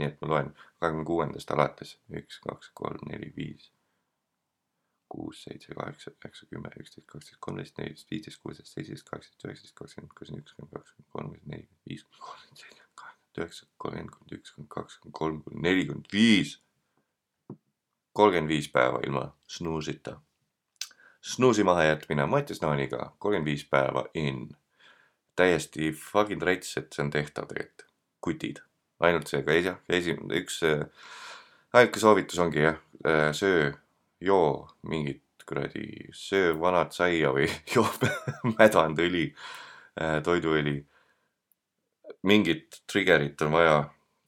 nii et ma loen kahekümne kuuendast alates üks, kaks, kolm, neli, viis, kuus, seitse, kaheksa, üheksa, kümme, üksteist, kaksteist, kolmteist, neliteist, viisteist, kuusteist, seitseteist, kaheksateist, üheksateist, kakskümmend, kakskümmend üks, kakskümmend kaks, kakskümmend kolm, kakskümmend neli, viiskümmend, kolmkümmend seitse, kakskümmend üheksa, kolmkümmend üks, kolmkümmend kaks, kolmkümmend kolm, kolmkümmend neli, kolmkümmend viis kolmkümmend viis päeva ilma snuusita. snuusi mahajätmine Mattias Naaniga, kolmkümmend viis päeva in. täiesti fucking rets, et see on tehtav tegelikult. kutid, ainult see, aga esi-, esimene, üks äh, ainuke soovitus ongi jah, söö, joo mingit kuradi, söö vanat saia või joo mädanud õli, toiduõli. mingit trigger'it on vaja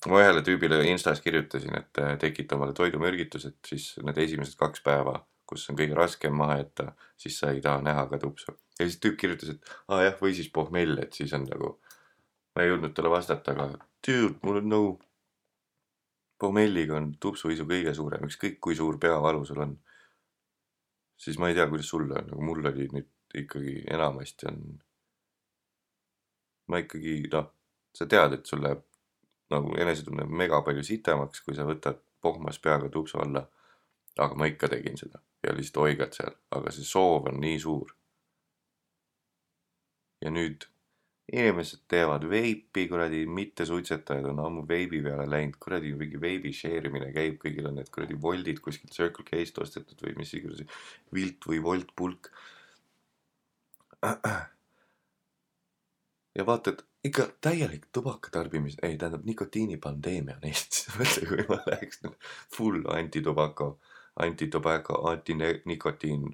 ma ühele tüübile Instas kirjutasin, et äh, tekita omale toidumürgitused, siis need esimesed kaks päeva, kus on kõige raskem maha jätta, siis sa ei taha näha ka tupsu. ja siis tüüp kirjutas, et aa jah, või siis pohmell, et siis on nagu, ma ei jõudnud talle vastata, aga dude, mul on nagu, pohmelliga on tupsuisu kõige suurem, ükskõik kui suur peavalu sul on. siis ma ei tea, kuidas sul on, aga mul oli nüüd ikkagi enamasti on, ma ikkagi noh, sa tead, et sul läheb nagu enesetunne mega palju sitemaks, kui sa võtad pohmas peaga tupsu alla. aga ma ikka tegin seda ja lihtsalt oigad seal, aga see soov on nii suur. ja nüüd inimesed teevad veipi, kuradi mittesuitsetajad on ammu veibi peale läinud, kuradi mingi veibi share imine käib, kõigil on need kuradi Woldid kuskilt Circle K-st ostetud või mis iganes vilt või Wolt pulk. ja vaatad, ikka täielik tubakatarbimis, ei tähendab nikotiinipandeemia on Eestis, mõtle kui ma läheks full antitubako, antitobacco, antinikotiin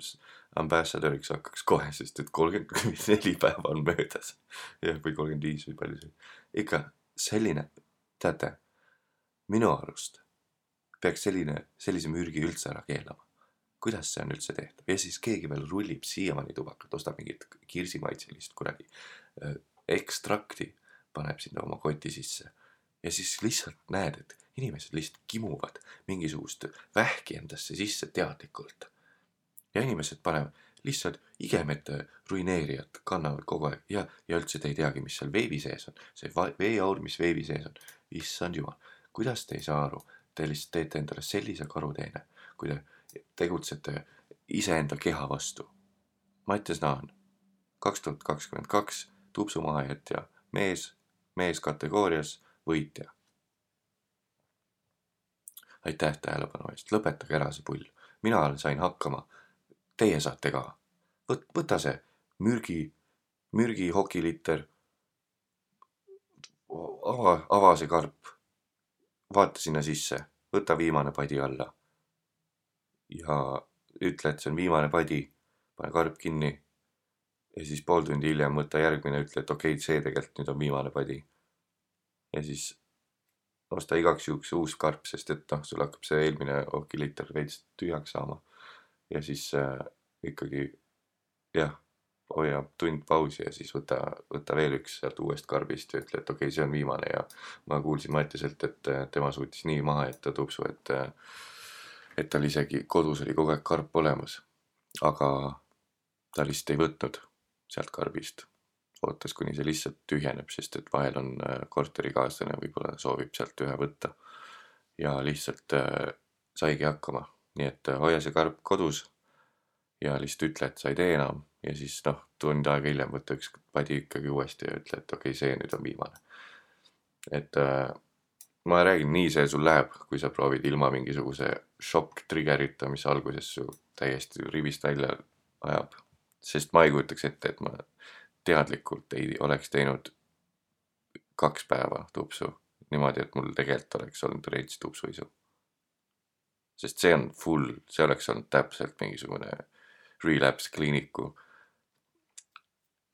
ambassadoriks hakkaks kohe, sest et kolmkümmend neli päeva on möödas. jah, või kolmkümmend viis või palju see, ikka selline, teate, minu arust peaks selline, sellise mürgi üldse ära keelama. kuidas see on üldse tehtav ja siis keegi veel rullib siiamaani tubakat, ostab mingit kirsimaitselist kuradi ekstrakti, paneb sinna oma koti sisse ja siis lihtsalt näed, et inimesed lihtsalt kimuvad mingisugust vähki endasse sisse teadlikult. Ja inimesed panevad lihtsalt igemet ruineerijat kannavad kogu aeg ja, ja üldse te ei teagi, mis seal veebi sees on. see veeaur, mis veebi sees on, issand jumal, kuidas te ei saa aru, te lihtsalt teete endale sellise karuteene, kui te tegutsete iseenda keha vastu. Mattias Naan, kaks tuhat kakskümmend kaks, tupsumahajätja mees, meeskategoorias võitja. aitäh tähelepanu eest, lõpetage ära see pull, mina sain hakkama. Teie saate ka. võt-, võta see mürgi, mürgi hokiliter. ava, ava see karp. vaata sinna sisse, võta viimane padi alla. ja ütle, et see on viimane padi, pane karp kinni ja siis pool tundi hiljem võta järgmine, ütle, et okei okay,, see tegelikult nüüd on viimane padi. ja siis osta igaks juhuks uus karp, sest et noh, sul hakkab see eelmine okiliiter veits tühjaks saama. Ja siis äh, ikkagi jah, hoia tund pausi ja siis võta, võta veel üks sealt uuest karbist ja ütle, et okei okay,, see on viimane ja ma kuulsin Mattiselt, et äh, tema suutis nii maha jätta tupsu, et äh, et tal isegi kodus oli kogu aeg karp olemas. aga ta lihtsalt ei võtnud sealt karbist. ootas, kuni see lihtsalt tühjeneb, sest et vahel on äh, korterikaaslane võib-olla soovib sealt ühe võtta. ja lihtsalt äh, saigi hakkama, nii et äh, hoia see karp kodus ja lihtsalt ütle, et sa ei tee enam ja siis noh, tund aega hiljem võta üks padi ikkagi uuesti ja ütle, et okei okay,, see nüüd on viimane. et äh, ma räägin, nii see sul läheb, kui sa proovid ilma mingisuguse šokk trigger'ita, mis alguses su täiesti rivist välja ajab. sest ma ei kujutaks ette, et ma teadlikult ei oleks teinud kaks päeva tupsu niimoodi, et mul tegelikult oleks olnud reits tupsuisu. Sest see on full, see oleks olnud täpselt mingisugune relapse kliiniku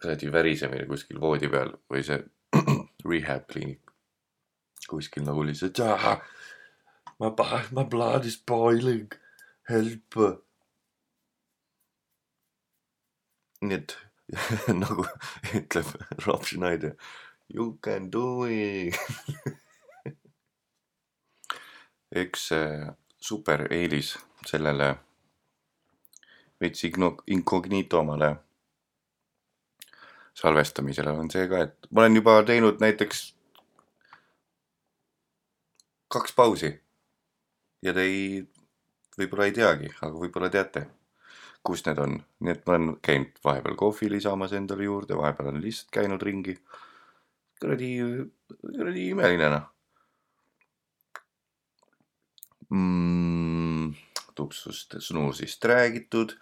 kuradi värisemine kuskil voodi peal või see rehab kliinik kuskil nagu lihtsalt my, my blood is boiling, help. nii et nagu ütleb Rob Schneider, you can do it. üks äh, super eelis sellele veits igno- incognito-male salvestamisele on see ka, et ma olen juba teinud näiteks kaks pausi ja te ei, võib-olla ei teagi, aga võib-olla teate, kus need on, nii et ma olen käinud vahepeal kohvi lisamas endale juurde, vahepeal olen lihtsalt käinud ringi. kuradi, kuradi imeline noh mm,. tupsust, snuusist räägitud,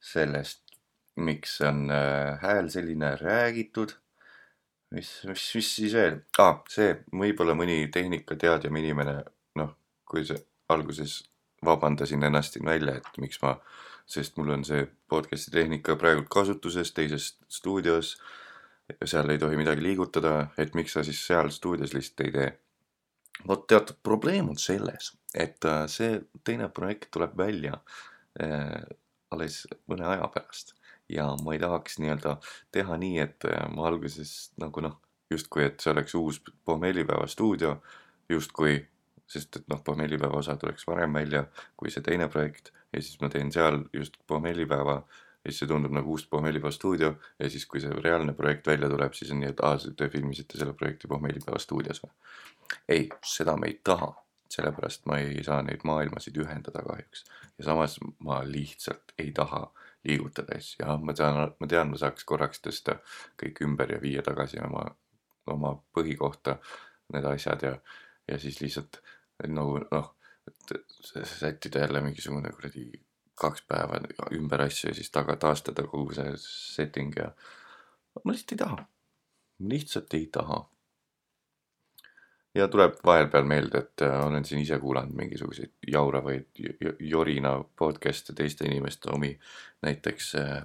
sellest, miks on äh, hääl selline räägitud. mis, mis, mis siis veel ah,, see võib-olla mõni tehnikateadjam inimene, noh, kui see alguses vabandasin ennast siin välja, et miks ma, sest mul on see podcast'i tehnika praegu kasutuses teises stuudios. seal ei tohi midagi liigutada, et miks sa siis seal stuudios lihtsalt ei tee. vot teatud probleem on selles, et äh, see teine projekt tuleb välja äh, alles mõne aja pärast ja ma ei tahaks nii-öelda teha nii, et äh, ma alguses nagu noh, justkui, et see oleks uus pohmellipäeva stuudio justkui, sest et noh, pohmellipäeva osa tuleks varem välja kui see teine projekt ja siis ma teen seal just pohmellipäeva ja siis see tundub nagu uus Pohmellipäeva stuudio ja siis, kui see reaalne projekt välja tuleb, siis on nii, et aa, te filmisite selle projekti Pohmellipäeva stuudios või? ei, seda me ei taha, sellepärast ma ei saa neid maailmasid ühendada kahjuks. ja samas ma lihtsalt ei taha liigutada asju, jah, ma tean, ma tean, ma saaks korraks tõsta kõik ümber ja viia tagasi oma, oma põhikohta need asjad ja, ja siis lihtsalt nagu noh, sättida jälle mingisugune kuradi kaks päeva ümber asju ja siis taga taastada kogu see setting ja ma lihtsalt ei taha, lihtsalt ei taha. Ja tuleb vahepeal meelde, et äh, olen siin ise kuulanud mingisuguseid jauravaid jorina podcast'e teiste inimeste omi, näiteks äh,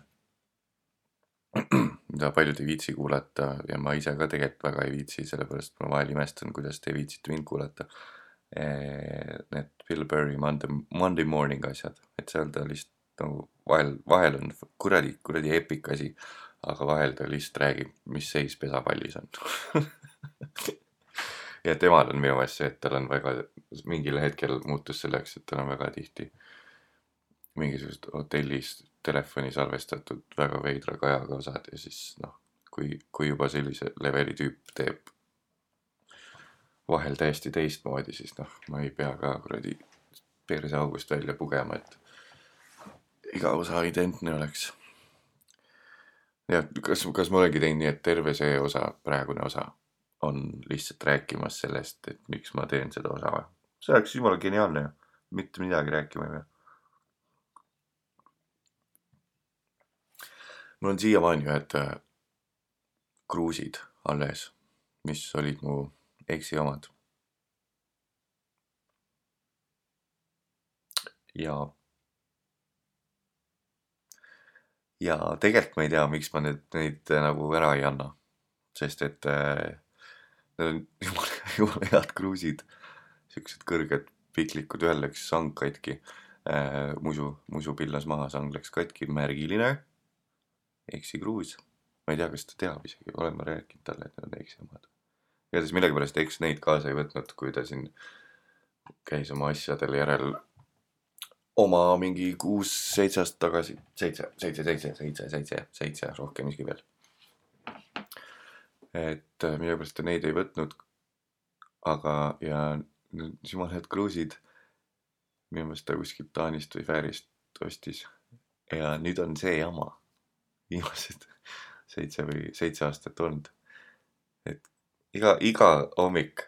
mida paljud ei viitsi kuulata ja ma ise ka tegelikult väga ei viitsi, sellepärast ma vahel imestan, kuidas te viitsite mind kuulata. Need Bill Burry Monday, Monday morning asjad, et seal ta lihtsalt nagu vahel, vahel on kuradi, kuradi epic asi, aga vahel ta lihtsalt räägib, mis seis pesapallis on. ja temal on minu meelest see, et tal on väga, mingil hetkel muutus selleks, et tal on väga tihti mingisugused hotellis telefoni salvestatud väga veidra kajaga osad ja siis noh, kui, kui juba sellise leveli tüüp teeb vahel täiesti teistmoodi, siis noh, ma ei pea ka kuradi perseaugust välja pugema, et iga osa identne oleks. ja kas, kas ma olengi teinud nii, et terve see osa, praegune osa on lihtsalt rääkimas sellest, et miks ma teen seda osa või? see oleks jumala geniaalne ju, mitte midagi rääkima ei pea. mul on siiamaani ühed äh, kruusid alles, mis olid mu eksi omad. ja, ja tegelikult ma ei tea, miks ma need, neid äh, nagu ära ei anna, sest et äh, need on jumala, jumala head kruusid, siuksed kõrged piklikud, ühel läks sang katki äh,, musu, musu pillas maha, sang läks katki, märgiline Eksi kruus. ma ei tea, kas ta teab isegi, olen ma rääkinud talle, et need on Eksi omad. igatahes millegipärast Eks neid kaasa ei võtnud, kui ta siin käis oma asjadel järel oma mingi kuus-seitse aastat tagasi, seitse, seitse, seitse, seitse, seitse, seitse, rohkem isegi veel. Et äh, millegipärast ta neid ei võtnud. aga, ja need jumala head kruusid, minu meelest ta kuskilt Taanist või Fäärist ostis ja nüüd on see jama viimased seitse või seitse aastat olnud. et iga, iga hommik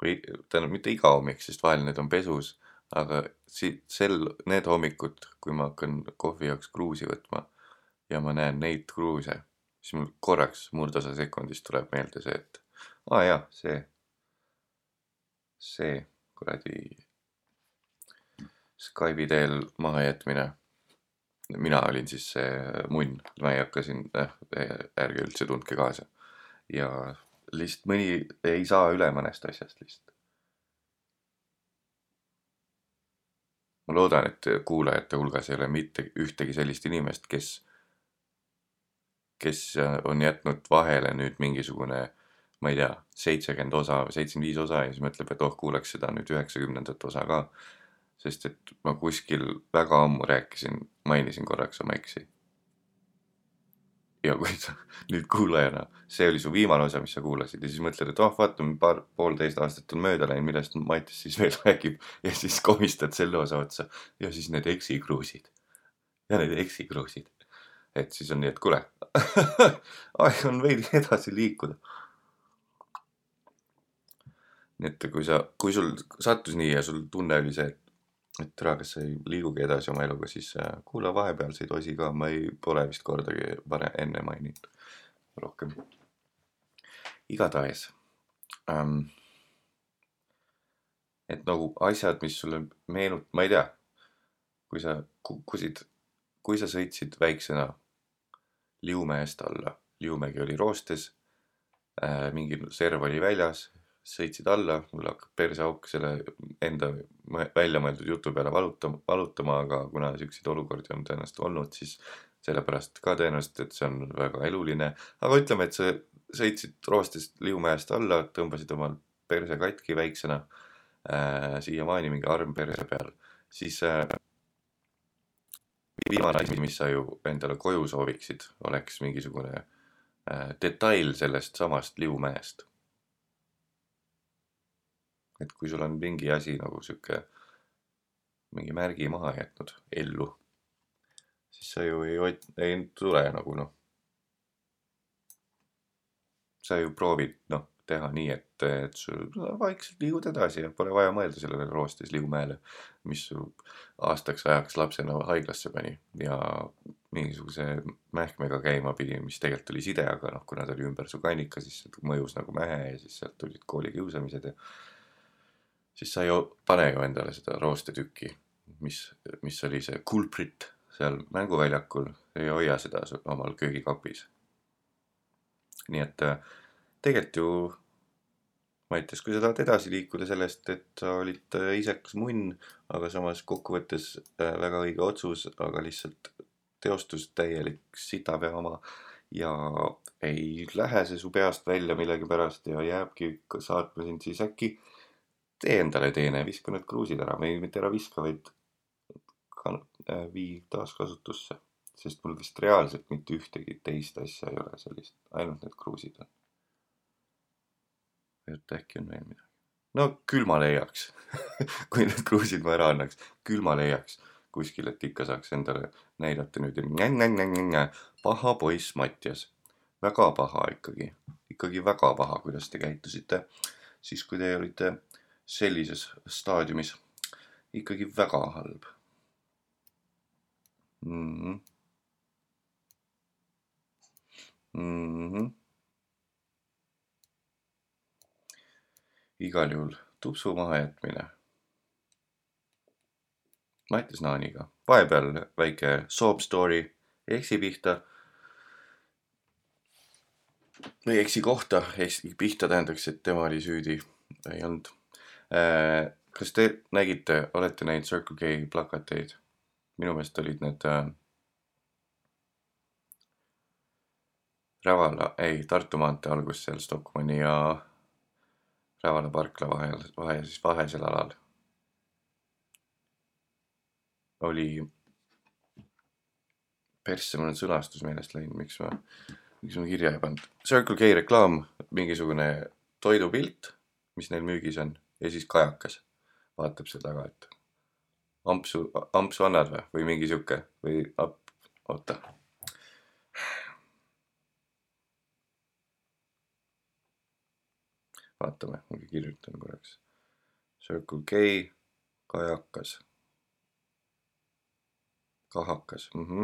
või tähendab mitte iga hommik, sest vahel need on pesus, aga si-, sel, need hommikud, kui ma hakkan kohvi jaoks kruusi võtma ja ma näen neid kruuse, siis mul korraks murdosa sekundist tuleb meelde see, et aa ah, jaa, see, see kuradi Skype'i teel mahajätmine mina olin siis see munn, ma ei hakka siin äh,, ärge üldse tundke kaasa. ja lihtsalt mõni ei saa üle mõnest asjast lihtsalt. ma loodan, et kuulajate hulgas ei ole mitte ühtegi sellist inimest, kes, kes on jätnud vahele nüüd mingisugune, ma ei tea, seitsekümmend osa või seitsekümmend viis osa ja siis mõtleb, et oh, kuulaks seda nüüd üheksakümnendat osa ka sest et ma kuskil väga ammu rääkisin, mainisin korraks oma eksi. ja kui sa nüüd kuulajana, see oli su viimane osa, mis sa kuulasid ja siis mõtled, et oh, vaata, paar, poolteist aastat on mööda läinud, millest Matis siis veel räägib ja siis komistad selle osa otsa ja siis need eksikruusid ja need eksikruusid. et siis on nii, et kuule, aeg on veidi edasi liikuda. nii et kui sa, kui sul sattus nii ja sul tunne oli see, et et tere, kas sa ei liigugi edasi oma eluga, siis äh, kuula vahepealseid osi ka, ma ei, pole vist kordagi varem, enne maininud rohkem. igatahes ähm,. et nagu asjad, mis sulle meenut-, ma ei tea, kui sa kukkusid, kui sa sõitsid väiksena Liumäest alla, Liumägi oli roostes. Äh,, mingi serv oli väljas, sõitsid alla, mul hakkab perseauk selle enda välja mõeldud jutu peale valutama, valutama, aga kuna siukseid olukordi on tõenäoliselt olnud, siis sellepärast ka tõenäoliselt, et see on väga eluline. aga ütleme, et sa sõitsid roostest Liumäest alla, tõmbasid omal perse katki väiksena äh,, siiamaani mingi arm perse peal, siis äh, viimane asi, mis sa ju endale koju sooviksid, oleks mingisugune äh, detail sellest samast liumäest. et kui sul on mingi asi nagu sihuke, mingi märgi maha jätnud ellu, siis sa ju ei ei tule nagu noh. sa ju proovid noh, teha nii, et, et sul vaikselt liigud edasi ja pole vaja mõelda sellele roostes liumäele, mis aastaks ajaks lapsena haiglasse pani ja mingisuguse mähkmega käima pidi, mis tegelikult oli side, aga noh, kuna ta oli ümber su kannika, siis mõjus nagu mähe ja siis sealt tulid koolikiusamised ja siis sa ju pane ju endale seda roostetükki, mis, mis oli see culprit seal mänguväljakul ja hoia seda omal köögikapis. nii et äh, tegelikult ju Mattias, kui sa tahad edasi liikuda sellest, et sa olid äh, isekas munn, aga samas kokkuvõttes äh, väga õige otsus, aga lihtsalt teostus täielik sitapea oma ja ei lähe see su peast välja millegipärast ja jääbki saatma sind, siis äkki tee endale teene, viska need kruusid ära või mitte ära viska, vaid kan-, vii taaskasutusse. sest mul vist reaalselt mitte ühtegi teist asja ei ole sellist, ainult need kruusid on. Et äkki on veel midagi. no küll ma leiaks, kui need kruusid ma ära annaks, küll ma leiaks kuskil, et ikka saaks endale näidata nüüd, paha poiss Mattias, väga paha ikkagi, ikkagi väga paha, kuidas te käitusite siis, kui te olite sellises staadiumis, ikkagi väga halb mm. -hmm. Mm -hmm. Igal juhul tupsu mahajätmine. Mattias Naaniga, vahepeal väike soap story eksi pihta. või eksi kohta, eksi pihta tähendaks, et tema oli süüdi, ei olnud. kas te nägite, olete näinud Circle K plakateid? minu meelest olid need äh, Rävala, ei Tartu maantee algus seal Stockmanni ja Rävala parkla vahel, vahe siis vahelisel alal. oli, persse, mul on sõnastus meelest läinud, miks ma, miks ma kirja ei pannud. Circle K reklaam, mingisugune toidupilt, mis neil müügis on ja siis kajakas vaatab seal taga, et ampsu, ampsu annad või, või mingi sihuke või ap-, oota. vaatame, ma kirjutan korraks. Circle K, kajakas. kahakas mhm.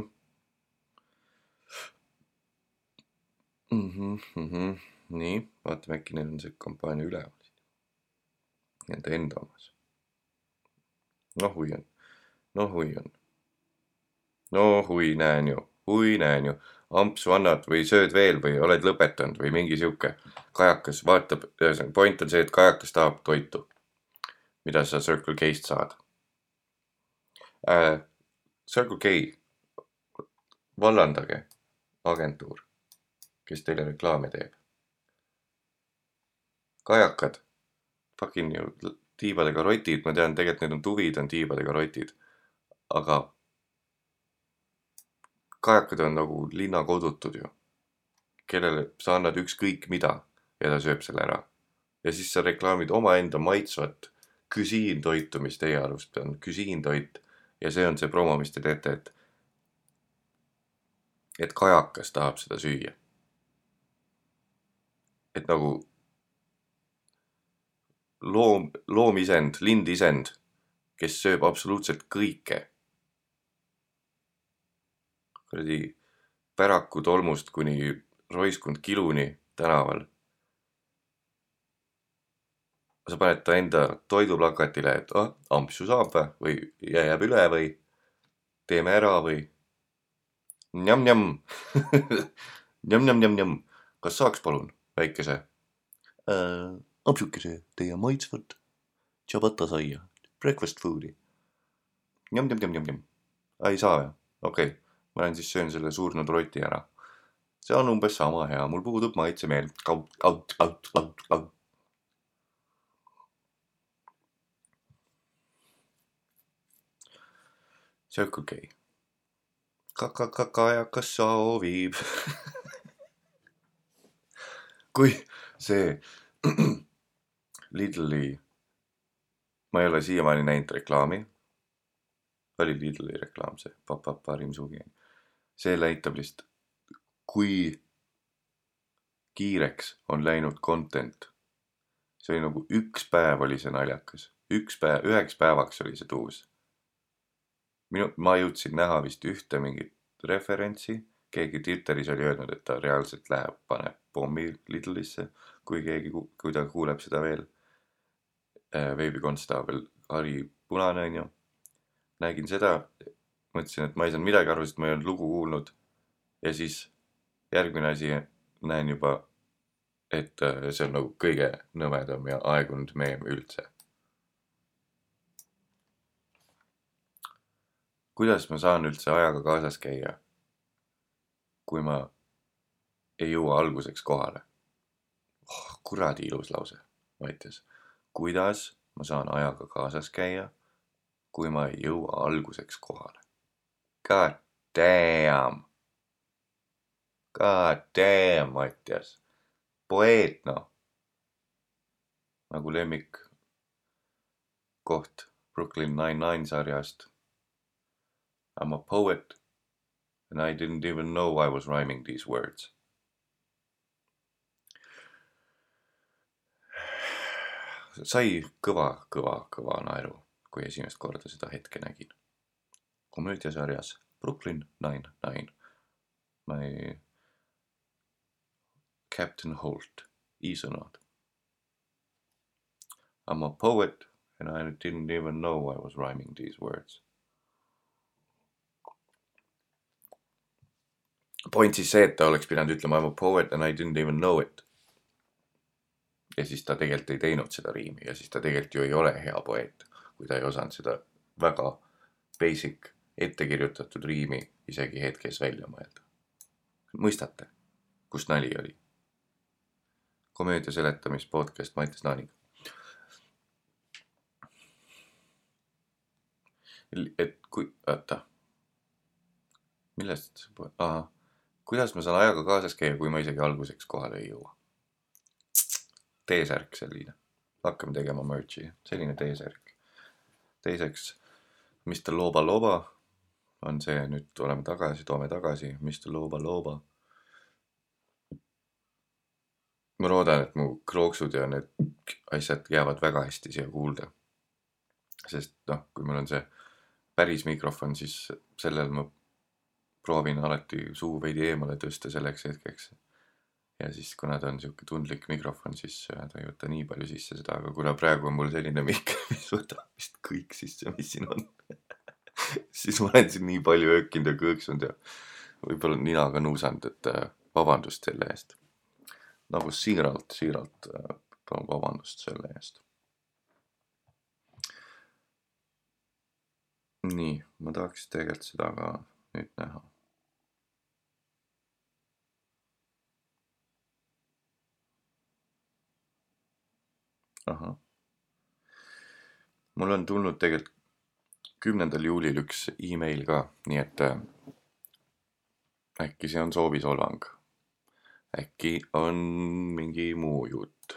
Mhm, mhm. nii, vaatame äkki neil on see kampaania üleval. Nende enda omas. noh, hui on, noh, hui on. no hui, näen ju, hui, näen ju, ampsu annad või sööd veel või oled lõpetanud või mingi sihuke. kajakas vaatab, ühesõnaga point on see, et kajakas tahab toitu, mida sa Circle K-st saad äh,. Circle K, vallandage agentuur, kes teile reklaame teeb. kajakad, fucking ju tiibadega rotid, ma tean, tegelikult need on tuvid, on tiibadega rotid, aga kajakad on nagu linnakodutud ju, kellele sa annad ükskõik mida ja ta sööb selle ära. ja siis sa reklaamid omaenda maitsvat küsiintoitu, mis teie arust on küsiintoit ja see on see promo, mis te teete, et et kajakas tahab seda süüa. et nagu loom, loomisend, lindisend, kes sööb absoluutselt kõike. Kuradi päraku tolmust kuni roiskund kiluni tänaval. sa paned ta enda toiduplakatile, et ah, ampsu saab vä või jääb üle või teeme ära või njam-njam njam-njam-njam-njam, kas saaks palun väikese äh, ampsukese teie maitsvat ciabatta saia, breakfast food'i. njam-njam-njam-njam-njam, ei saa või? okei okay., ma lähen siis söön selle surnud roti ära. see on umbes sama hea, mul puudub maitsemeel. kaut, kaut, kaut, kaut, kaut. Circle K. kakakajakas soovib. kui see Lidli, ma ei ole siiamaani näinud reklaami. oli Lidli reklaam see, parim suvi. See näitab lihtsalt, kui kiireks on läinud content. see oli nagu üks päev oli see naljakas, üks päev, üheks päevaks oli see tuus minu, ma jõudsin näha vist ühte mingit referentsi, keegi Twitteris oli öelnud, et ta reaalselt läheb, paneb pommi Lidlisse, kui keegi, kui ta kuuleb seda veel. veebikonstaabel Harri Punane onju, nägin seda, mõtlesin, et ma ei saanud midagi aru, sest ma ei olnud lugu kuulnud. ja siis järgmine asi, näen juba, et äh, see on nagu kõige nõmedam ja aegunud meem üldse kuidas ma saan üldse ajaga kaasas käia, kui ma ei jõua alguseks kohale oh,? kuradi ilus lause, Mattias. kuidas ma saan ajaga kaasas käia, kui ma ei jõua alguseks kohale? God damn. God damn, Mattias. poeet noh. nagu lemmik koht Brooklyn Nine-Nine sarjast I am a poet and I didn't even know I was rhyming these words. sai kõva, kõva, kõva naeru, kui esimest korda seda hetke nägin. Komöödiasarjas Brooklyn Nine-Nine. My Captain Holt, isõnad. I am a poet and I didn't even know I was rhyming these words. point siis see, et ta oleks pidanud ütlema I m a poet and I didn't even know it. ja siis ta tegelikult ei teinud seda riimi ja siis ta tegelikult ju ei ole hea poeet, kui ta ei osanud seda väga basic ettekirjutatud riimi isegi hetkes välja mõelda. mõistate, kus nali oli? komöödia seletamis podcast Mattias Naaniga. et kui, oota, millest ahah kuidas ma saan ajaga kaasas käia, kui ma isegi alguseks kohale ei jõua? T-särk selline, hakkame tegema merch'i, selline T-särk. teiseks, Mr Loba Loba on see, nüüd oleme tagasi, toome tagasi, Mr Loba Loba. ma loodan, et mu krooksud ja need asjad jäävad väga hästi siia kuulda. sest noh, kui mul on see päris mikrofon, siis sellel ma proovin alati suu veidi eemale tõsta selleks hetkeks. ja siis, kuna ta on sihuke tundlik mikrofon, siis äh, ta ei võta nii palju sisse seda, aga kuna praegu on mul selline mikk, mis võtab vist kõik sisse, mis siin on. siis ma olen siin nii palju öökinud ja kõõksunud ja võib-olla ninaga nuusanud, et äh, vabandust selle eest. nagu siiralt, siiralt äh, palun vabandust selle eest. nii, ma tahaks tegelikult seda ka nüüd näha. ahah. mul on tulnud tegelikult kümnendal juulil üks email ka, nii et äh, äkki see on soovisolvang. äkki on mingi muu jutt,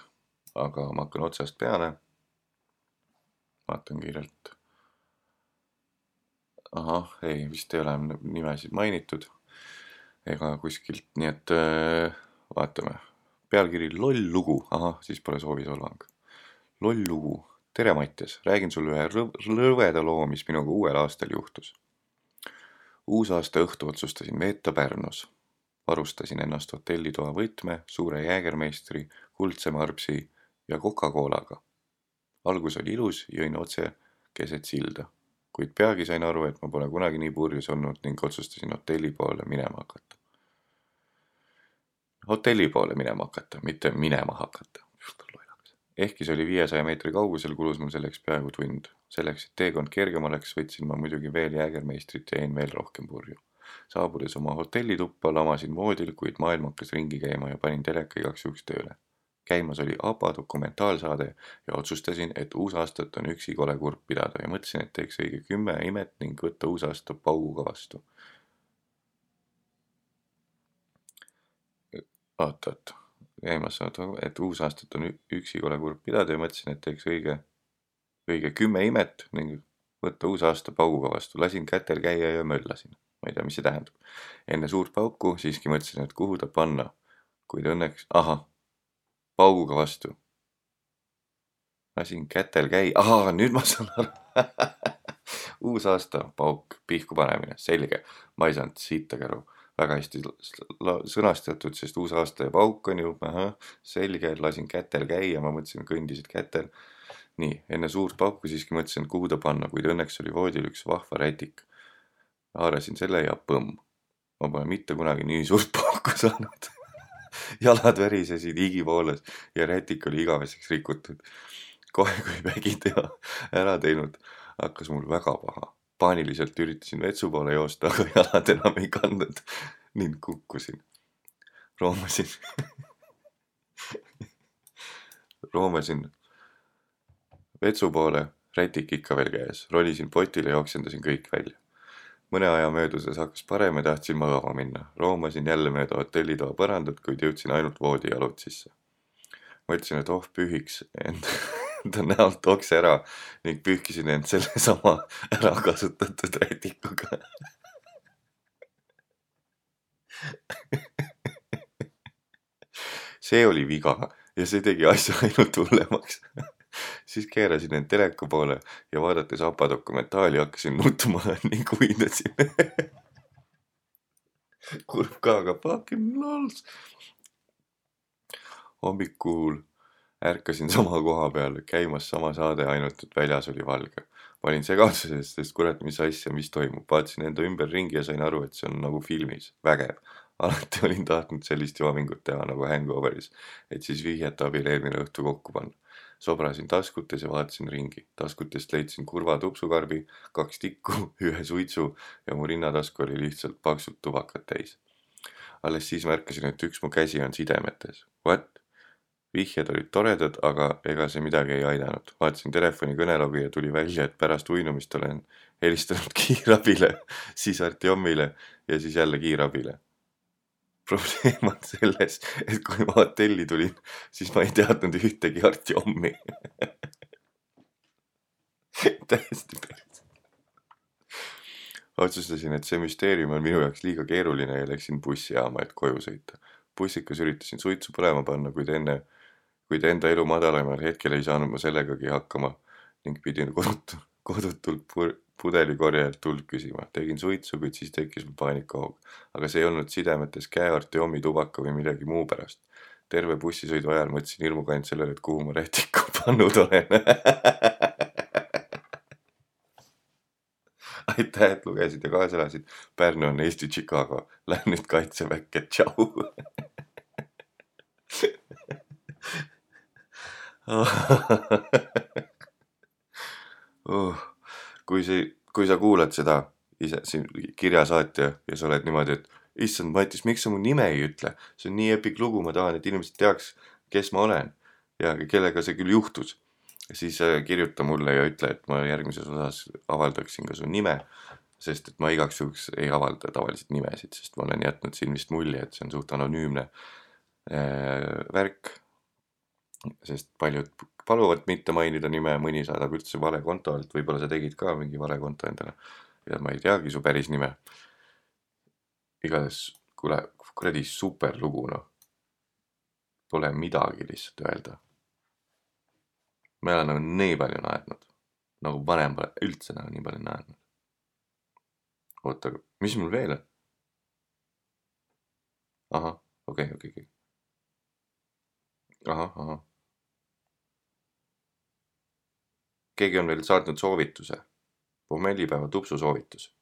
aga ma hakkan otsast peale. vaatan kiirelt. ahah, ei, vist ei ole nimesid mainitud ega kuskilt, nii et äh, vaatame. pealkiri loll lugu, ahah, siis pole soovisolvang. loll lugu, tere Mattias, räägin sulle ühe rõv- rõveda loo, mis minuga uuel aastal juhtus. uusaasta õhtu otsustasin veeta Pärnus. varustasin ennast hotellitoa võtme, suure jäägermeistri, kuldse marpsi ja Coca-Colaga. algus oli ilus, jõin otse keset silda, kuid peagi sain aru, et ma pole kunagi nii purjus olnud ning otsustasin hotelli poole minema hakata. hotelli poole minema hakata, mitte minema hakata ehkki see oli viiesaja meetri kaugusel, kulus mul selleks peaaegu tund. selleks, et teekond kergem oleks, võtsin ma muidugi veel jäägermeistrit ja jäin veel rohkem purju. saabudes oma hotellituppa, lamasin voodil, kuid maailm hakkas ringi käima ja panin teleka igaks juhuks tööle. käimas oli ABBA dokumentaalsaade ja otsustasin, et uusaastat on üksi kole kurb pidada ja mõtlesin, et teeks õige kümme imet ning võtta uusaasta pauguga vastu. oot-oot käimas, et uusaastat on üksi kole kurb pidada ja mõtlesin, et teeks õige, õige kümme imet ning võtta uusaasta pauguga vastu. lasin kätel käia ja möllasin. ma ei tea, mis see tähendab. enne suurt pauku siiski mõtlesin, et kuhu ta panna, kuid õnneks, ahah, pauguga vastu. lasin kätel käia, ahaa, nüüd ma saan aru. uus aasta, pauk, pihku panemine, selge. ma ei saanud siitagi aru väga hästi sõnastatud, sest uus aasta ja pauk on ju, ahah, selge, lasin kätel käia, ma mõtlesin, kõndisid kätel. nii, enne suurt pauku siiski mõtlesin, kuhu ta panna, kuid õnneks oli voodil üks vahva rätik. haarasin selle ja põmm. ma pole mitte kunagi nii suurt pauku saanud. jalad värisesid, higi voolas ja rätik oli igaveseks rikutud. kohe, kui vägiteo ära teinud, hakkas mul väga paha paaniliselt üritasin vetsu poole joosta, aga jalad enam ei kandnud ning kukkusin. roomasin, roomasin vetsu poole, rätik ikka veel käes, ronisin potile ja oksendasin kõik välja. mõne aja möödudes hakkas parem ja tahtsin magama minna. roomasin jälle mööda hotellitoa põrandat, kuid jõudsin ainult voodijalud sisse. mõtlesin, et oh pühiks end enda näolt okse ära ning pühkisin end sellesama ära kasutatud rätikuga. see oli viga ja see tegi asja ainult hullemaks. siis keerasin end teleku poole ja vaadates APA dokumentaali hakkasin nutma ning uinasin. kurb ka, aga fucking lols. hommikul ärkasin sama koha peal, käimas sama saade, ainult et väljas oli valge. ma olin segaduses, sest kurat, mis asja, mis toimub, vaatasin enda ümberringi ja sain aru, et see on nagu filmis, vägev. alati olin tahtnud sellist joomingut teha nagu Hangoveris, et siis vihjete abil eelmine õhtu kokku panna. sobrasin taskutes ja vaatasin ringi. taskutest leidsin kurva tupsukarbi, kaks tikku, ühe suitsu ja mu rinnatasku oli lihtsalt paksult tubakat täis. alles siis märkasin, et üks mu käsi on sidemetes. What? Vihjed olid toredad, aga ega see midagi ei aidanud. vaatasin telefoni kõnelogi ja tuli välja, et pärast uinumist olen helistanud kiirabile, siis Artjomile ja siis jälle kiirabile. probleem on selles, et kui ma hotelli tulin, siis ma ei teadnud ühtegi Artjomi. täiesti päris. otsustasin, et see müsteerium on minu jaoks liiga keeruline ja läksin bussijaama, et koju sõita. bussikas üritasin suitsu põlema panna, kuid enne kuid enda elu madalamal hetkel ei saanud ma sellegagi hakkama ning pidin kodut-, kodutult pu- pudelikorjajalt tuld küsima. tegin suitsu, kuid siis tekkis mul paanikahoog. aga see ei olnud sidemetes käe Artjomi tubaka või millegi muu pärast. terve bussisõidu ajal mõtlesin hirmuga ainult sellele, et kuhu ma rätiku pannud olen. aitäh, et lugesid ja kaasa elasid. Pärnu on Eesti Chicago. Lähen nüüd kaitseväkke, tšau. uh, kui see, kui sa kuulad seda ise siin kirjasaatja ja sa oled niimoodi, et issand, Matis, miks sa mu nime ei ütle, see on nii epic lugu, ma tahan, et inimesed teaks, kes ma olen ja kellega see küll juhtus. siis äh, kirjuta mulle ja ütle, et ma järgmises osas avaldaksin ka su nime, sest et ma igaks juhuks ei avalda tavaliselt nimesid, sest ma olen jätnud siin vist mulje, et see on suht anonüümne äh, värk sest paljud paluvad mitte mainida nime, mõni saadab üldse vale konto alt, võib-olla sa tegid ka mingi vale konto endale ja ma ei teagi su päris nime. igatahes, kuule, kuradi super lugu noh. Pole midagi lihtsalt öelda. me oleme nagu nii palju naernud, nagu vanem pole üldse nagu nii palju naernud. oota, mis mul veel on? ahah, okei okay,, okei okay,, okei okay. ahah, ahah. Keegi on veel saatnud soovituse, pommellipäeva tupsu soovitus.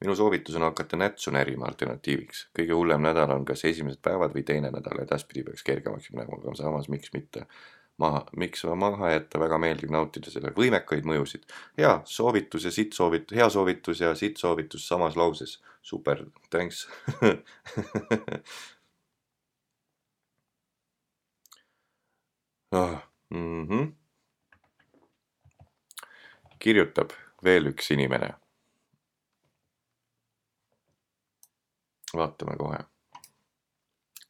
minu soovitus on hakata nätsu närima alternatiiviks. kõige hullem nädal on kas esimesed päevad või teine nädal, edaspidi peaks kergemaks minema, aga samas miks mitte maha, miks maha jätta, väga meeldiv nautida selle võimekaid mõjusid. hea soovitus ja sitt soovitus, hea soovitus ja sitt soovitus samas lauses. super, thanks oh,. Mm -hmm. Kirjutab veel üks inimene. vaatame kohe.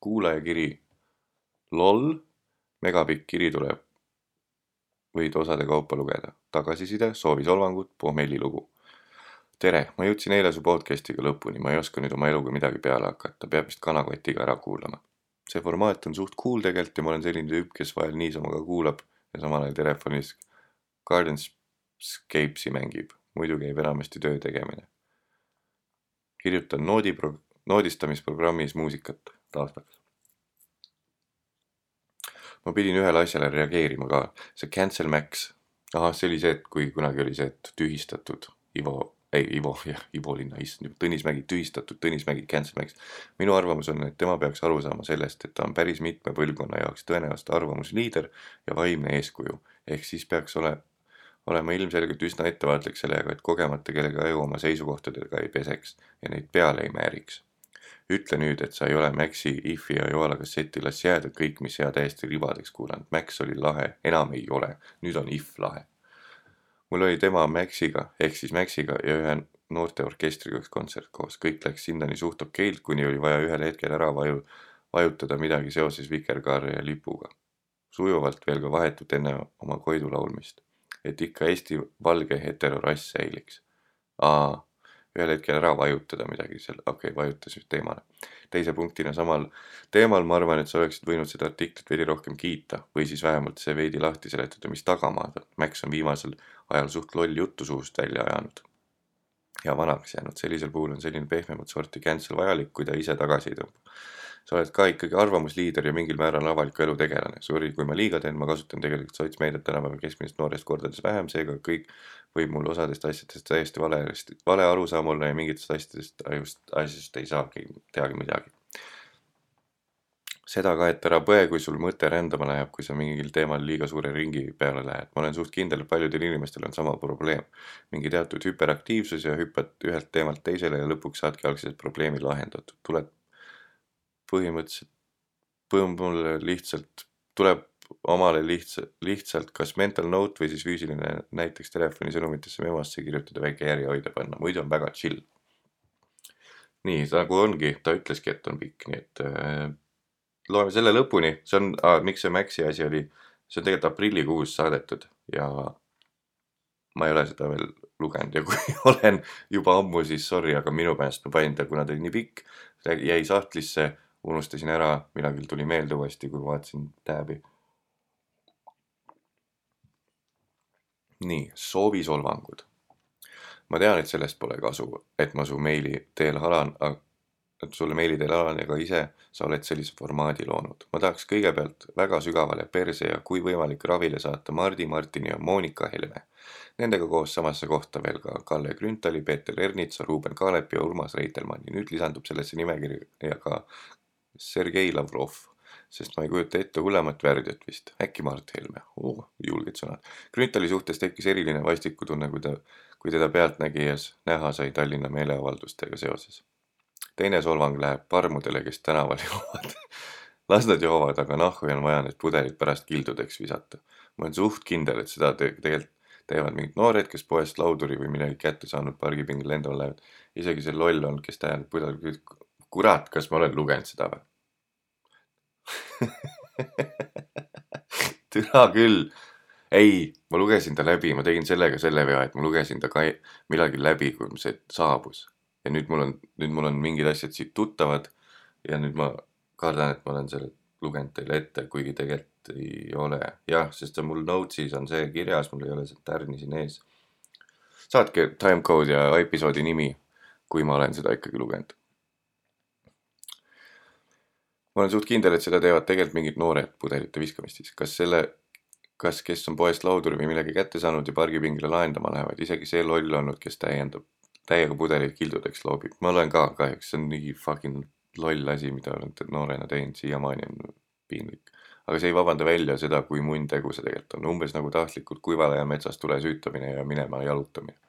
kuulajakiri loll, megapikk kiri tuleb. võid osade kaupa lugeda, tagasiside, soovisolvangud, pohmellilugu. tere, ma jõudsin eile su podcast'iga lõpuni, ma ei oska nüüd oma eluga midagi peale hakata, peab vist kanakotiga ära kuulama. see formaat on suht cool tegelikult ja ma olen selline tüüp, kes vahel niisama ka kuulab ja samal ajal telefonis Gardenscapes'i mängib, muidu käib enamasti töö tegemine. kirjutan noodipro-, noodistamisprogrammis muusikat taustaks. ma pidin ühele asjale reageerima ka, see Cancel Max. ahah, see oli see, et kui kunagi oli see, et tühistatud Ivo, ei Ivo, jah, Ivo linna, issand, Tõnis Mägi, tühistatud Tõnis Mägi Cancel Max. minu arvamus on, et tema peaks aru saama sellest, et ta on päris mitme põlvkonna jaoks tõenäoliselt arvamusliider ja vaimne eeskuju. ehk siis peaks ole, olema ilmselgelt üsna ettevaatlik sellega, et kogemata kellegi aju oma seisukohtadega ei peseks ja neid peale ei määriks ütle nüüd, et sa ei ole Maxi, Ifi ja Joala kasseti, las jääda kõik, mis hea täiesti ribadeks kuulanud. Max oli lahe, enam ei ole, nüüd on If lahe. mul oli tema Maxiga ehk siis Maxiga ja ühe noorteorkestriga üks kontsert koos, kõik läks sinnani suht okeilt, kuni oli vaja ühel hetkel ära vaju, vajutada midagi seoses vikerkaare ja lipuga. sujuvalt veel ka vahetult enne oma Koidu laulmist, et ikka Eesti valge heterorass säiliks. aa ühel hetkel ära vajutada midagi seal, okei okay,, vajutas just teemale. teise punktina samal teemal ma arvan, et sa oleksid võinud seda artiklit veidi rohkem kiita või siis vähemalt see veidi lahti seletada, mis tagamaad on. Max on viimasel ajal suht lolli juttu suust välja ajanud ja vanaks jäänud, sellisel puhul on selline pehmemat sorti cancel vajalik, kui ta ise tagasi ei tõmba. Sa oled ka ikkagi arvamusliider ja mingil määral avaliku elu tegelane. Sorry, kui ma liiga teen, ma kasutan tegelikult sotsmeediat tänapäeval keskmisest noorest kordades vähem, seega kõik võib mul osadest asjadest täiesti vale, vale arusaam olla ja mingitest asjadest, just asjast ei saagi teagi midagi. seda ka, et ära põe, kui sul mõte rändama läheb, kui sa mingil teemal liiga suure ringi peale lähed. ma olen suht kindel, et paljudel inimestel on sama probleem. mingi teatud hüperaktiivsus ja hüppad ühelt teemalt teisele ja lõpuks saadki algselt probleemi lahendatud. tuled põhimõtteliselt, mul lihtsalt tuleb omale lihtsalt, lihtsalt kas mental note või siis füüsiline näiteks telefonisõnumitesse memosse kirjutada, väike järjehoidja panna, muidu on väga chill. nii, nagu ongi, ta ütleski, et on pikk, nii et äh, loeme selle lõpuni, see on ah,, miks see Maxi asi oli, see on tegelikult aprillikuus saadetud ja ma ei ole seda veel lugenud ja kui olen juba ammu, siis sorry, aga minu meelest ma panin ta, kuna ta oli nii pikk, jäi sahtlisse, unustasin ära, millalgi tuli meelde uuesti, kui vaatasin tääbi nii, soovisolvangud. ma tean, et sellest pole kasu, et ma su meili teel halan, et sulle meili teel halan, ega ise sa oled sellise formaadi loonud. ma tahaks kõigepealt väga sügavale perse ja kui võimalik ravile saata Mardi Martini ja Monika Helme. Nendega koos samasse kohta veel ka Kalle Grünthali, Peeter Ernitsa, Ruuben Kaalepi ja Urmas Reitelmanni. nüüd lisandub sellesse nimekirja ka Sergei Lavrov sest ma ei kujuta ette hullemat värdjat vist. äkki Mart Helme oh,, julged sõnad. Grünthali suhtes tekkis eriline vastikutunne, kui ta, kui teda pealtnägijas näha sai Tallinna meeleavaldustega seoses. teine solvang läheb parmudele, kes tänaval joovad las nad joovad, aga nahku on vaja need pudelid pärast kildudeks visata. ma olen suht kindel, et seda te tegelikult teevad mingid noored, kes poest lauduri või midagi kätte saanud pargipingil lendama lähevad. isegi see loll on, kes tähendab pudel, kurat, kas ma olen lugenud seda või? türa küll. ei, ma lugesin ta läbi, ma tegin sellega selle vea, et ma lugesin ta ka millalgi läbi, kui see saabus. ja nüüd mul on, nüüd mul on mingid asjad siit tuttavad ja nüüd ma kardan, et ma olen selle lugenud teile ette, kuigi tegelikult ei ole. jah, sest see mul notes'is on see kirjas, mul ei ole seda tärni siin ees. saatke timecode ja episoodi nimi, kui ma olen seda ikkagi lugenud ma olen suht kindel, et seda teevad tegelikult mingid noored pudelite viskamistis, kas selle, kas, kes on poest lauduri või millegi kätte saanud ja pargipingile lahendama lähevad, isegi see loll olnud, kes täiendab, täiega pudelid kildudeks loobib, ma olen ka kahjuks, see on nii fucking loll asi, mida olen noorena teinud, siiamaani on piinlik. aga see ei vabanda välja seda, kui munn tegu see tegelikult on, umbes nagu tahtlikult kuival ajal metsas tule süütamine ja minema jalutamine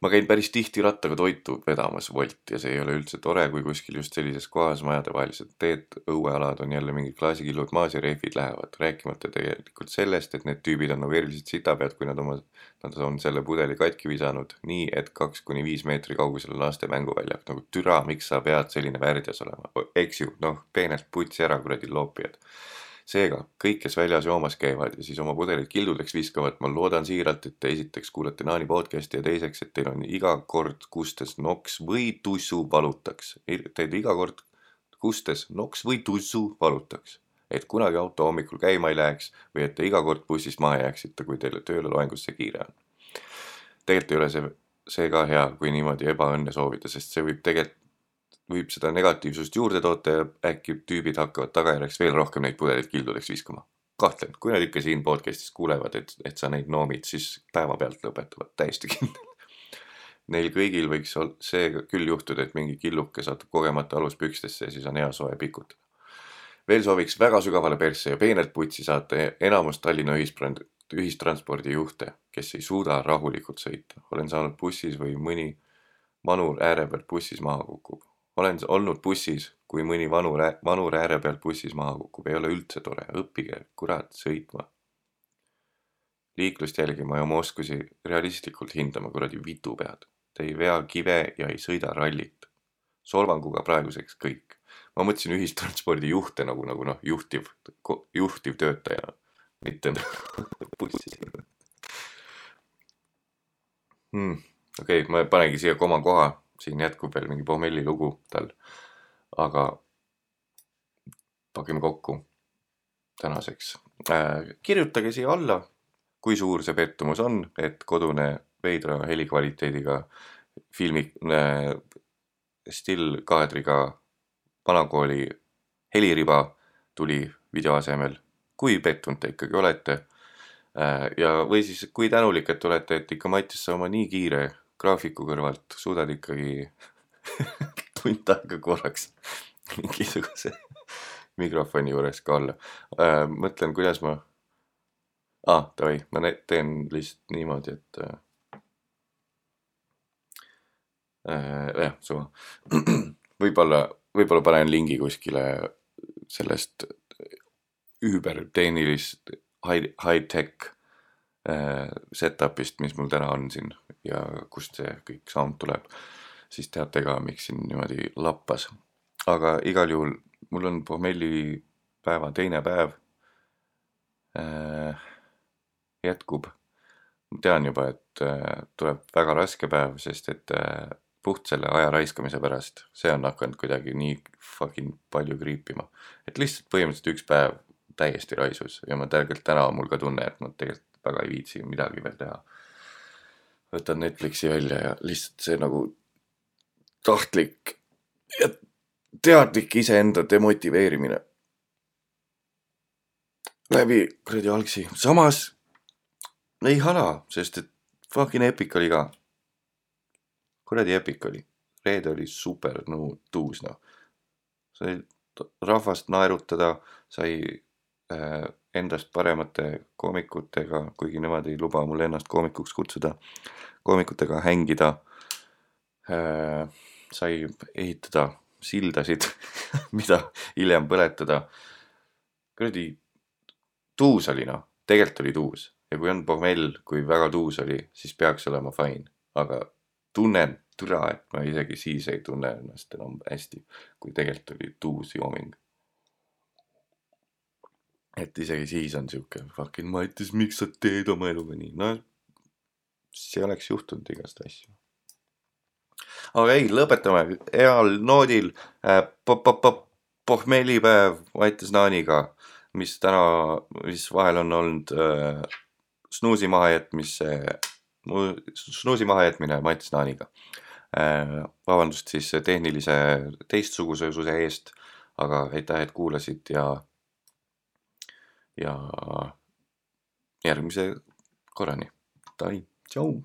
ma käin päris tihti rattaga toitu vedamas Wolti ja see ei ole üldse tore, kui kuskil just sellises kohas majadevahelised teed, õuealad on jälle mingid klaasikillud maas ja rehvid lähevad, rääkimata tegelikult sellest, et need tüübid on nagu erilised sitapead, kui nad oma, nad on selle pudeli katki visanud nii, et kaks kuni viis meetri kaugusel on laste mänguväljak, nagu türa, miks sa pead selline värdjas olema, eks ju, noh, peenelt putsi ära, kuradi loopijad seega kõik, kes väljas joomas käivad ja siis oma pudelid kildudeks viskavad, ma loodan siiralt, et te esiteks kuulate Naani podcast'i ja teiseks, et teil on iga kord kustes noks või tussu valutaks. Teil iga kord kustes noks või tussu valutaks. et kunagi auto hommikul käima ei läheks või et te iga kord bussist maha jääksite, kui teile tööle loengusse kiire on. tegelikult ei ole see, see ka hea, kui niimoodi ebaõnne soovida, sest see võib tegelikult võib seda negatiivsust juurde toota ja äkki tüübid hakkavad tagajärjeks veel rohkem neid pudeleid kildudeks viskama. kahtlen, kui nad ikka siin podcast'is kuulevad, et, et sa neid noomid, siis päevapealt lõpetavad, täiesti kindel. Neil kõigil võiks ol- see küll juhtuda, et mingi killuke satub kogemata aluspükstesse ja siis on hea soe pikutada. veel sooviks väga sügavale persse ja peenelt putsi saata enamus Tallinna ühisbrand, ühistranspordijuhte, kes ei suuda rahulikult sõita. olen saanud bussis või mõni vanur ääre pealt bussis maha kukub olen olnud bussis, kui mõni vanur, vanur ääre pealt bussis maha kukub, ei ole üldse tore, õppige kurat sõitma. liiklust jälgima ja oma oskusi realistlikult hindama, kuradi vitupead. Te ei vea kive ja ei sõida rallit. solvanguga praeguseks kõik. ma mõtlesin ühistranspordijuhte nagu, nagu noh, juhtiv, juhtiv töötaja, mitte bussi hmm.. okei okay,, ma panengi siia koma koha siin jätkub veel mingi Pohmelli lugu tal. aga pakime kokku tänaseks äh,. kirjutage siia alla, kui suur see pettumus on, et kodune veidra helikvaliteediga filmi äh, stillkaadriga vanakooli heliriba tuli video asemel. kui pettunud te ikkagi olete äh,? ja, või siis kui tänulik, et olete, et ikka Mattias, sa oma nii kiire graafiku kõrvalt suudad ikkagi tund aega korraks mingisuguse mikrofoni juures ka olla äh,. mõtlen, kuidas ma ah,, davai, ma teen lihtsalt niimoodi, et äh,. jah, suva. võib-olla, võib-olla panen lingi kuskile sellest üübertehnilist high, high-tech äh, setup'ist, mis mul täna on siin ja kust see kõik sound tuleb, siis teate ka, miks siin niimoodi lappas. aga igal juhul mul on pohmellipäeva teine päev äh,. jätkub. tean juba, et äh, tuleb väga raske päev, sest et äh, puht selle aja raiskamise pärast, see on hakanud kuidagi nii fucking palju kriipima. et lihtsalt põhimõtteliselt üks päev täiesti raisus ja ma tegelikult täna on mul ka tunne, et ma tegelikult väga ei viitsi midagi veel teha võtan Netflixi välja ja lihtsalt see nagu tahtlik ja teadlik iseenda demotiveerimine. läbi kuradi algsi, samas ei hala, sest et fucking epic oli ka. kuradi epic oli, reede oli super no, tuus noh. sai rahvast naerutada, sai äh, endast paremate koomikutega, kuigi nemad ei luba mul ennast koomikuks kutsuda, koomikutega hängida äh,. sai ehitada sildasid mida hiljem põletada. kuradi tuus oli noh, tegelikult oli tuus ja kui on pohmell, kui väga tuus oli, siis peaks olema fine, aga tunnen türa, et ma isegi siis ei tunne ennast enam hästi, kui tegelikult oli tuus jooming et isegi siis on sihuke fucking Mattias, miks sa teed oma eluga nii, no see oleks juhtunud igast asju. aga ei, lõpetame heal noodil äh,. pohmellipäev Mattias Naaniga, mis täna, mis vahel on olnud äh, snuusi mahajätmise, snuusi mahajätmine Mattias Naaniga äh,. vabandust siis tehnilise teistsugususe eest, aga aitäh, et kuulasid ja ja järgmise korrani. Davai, tšau.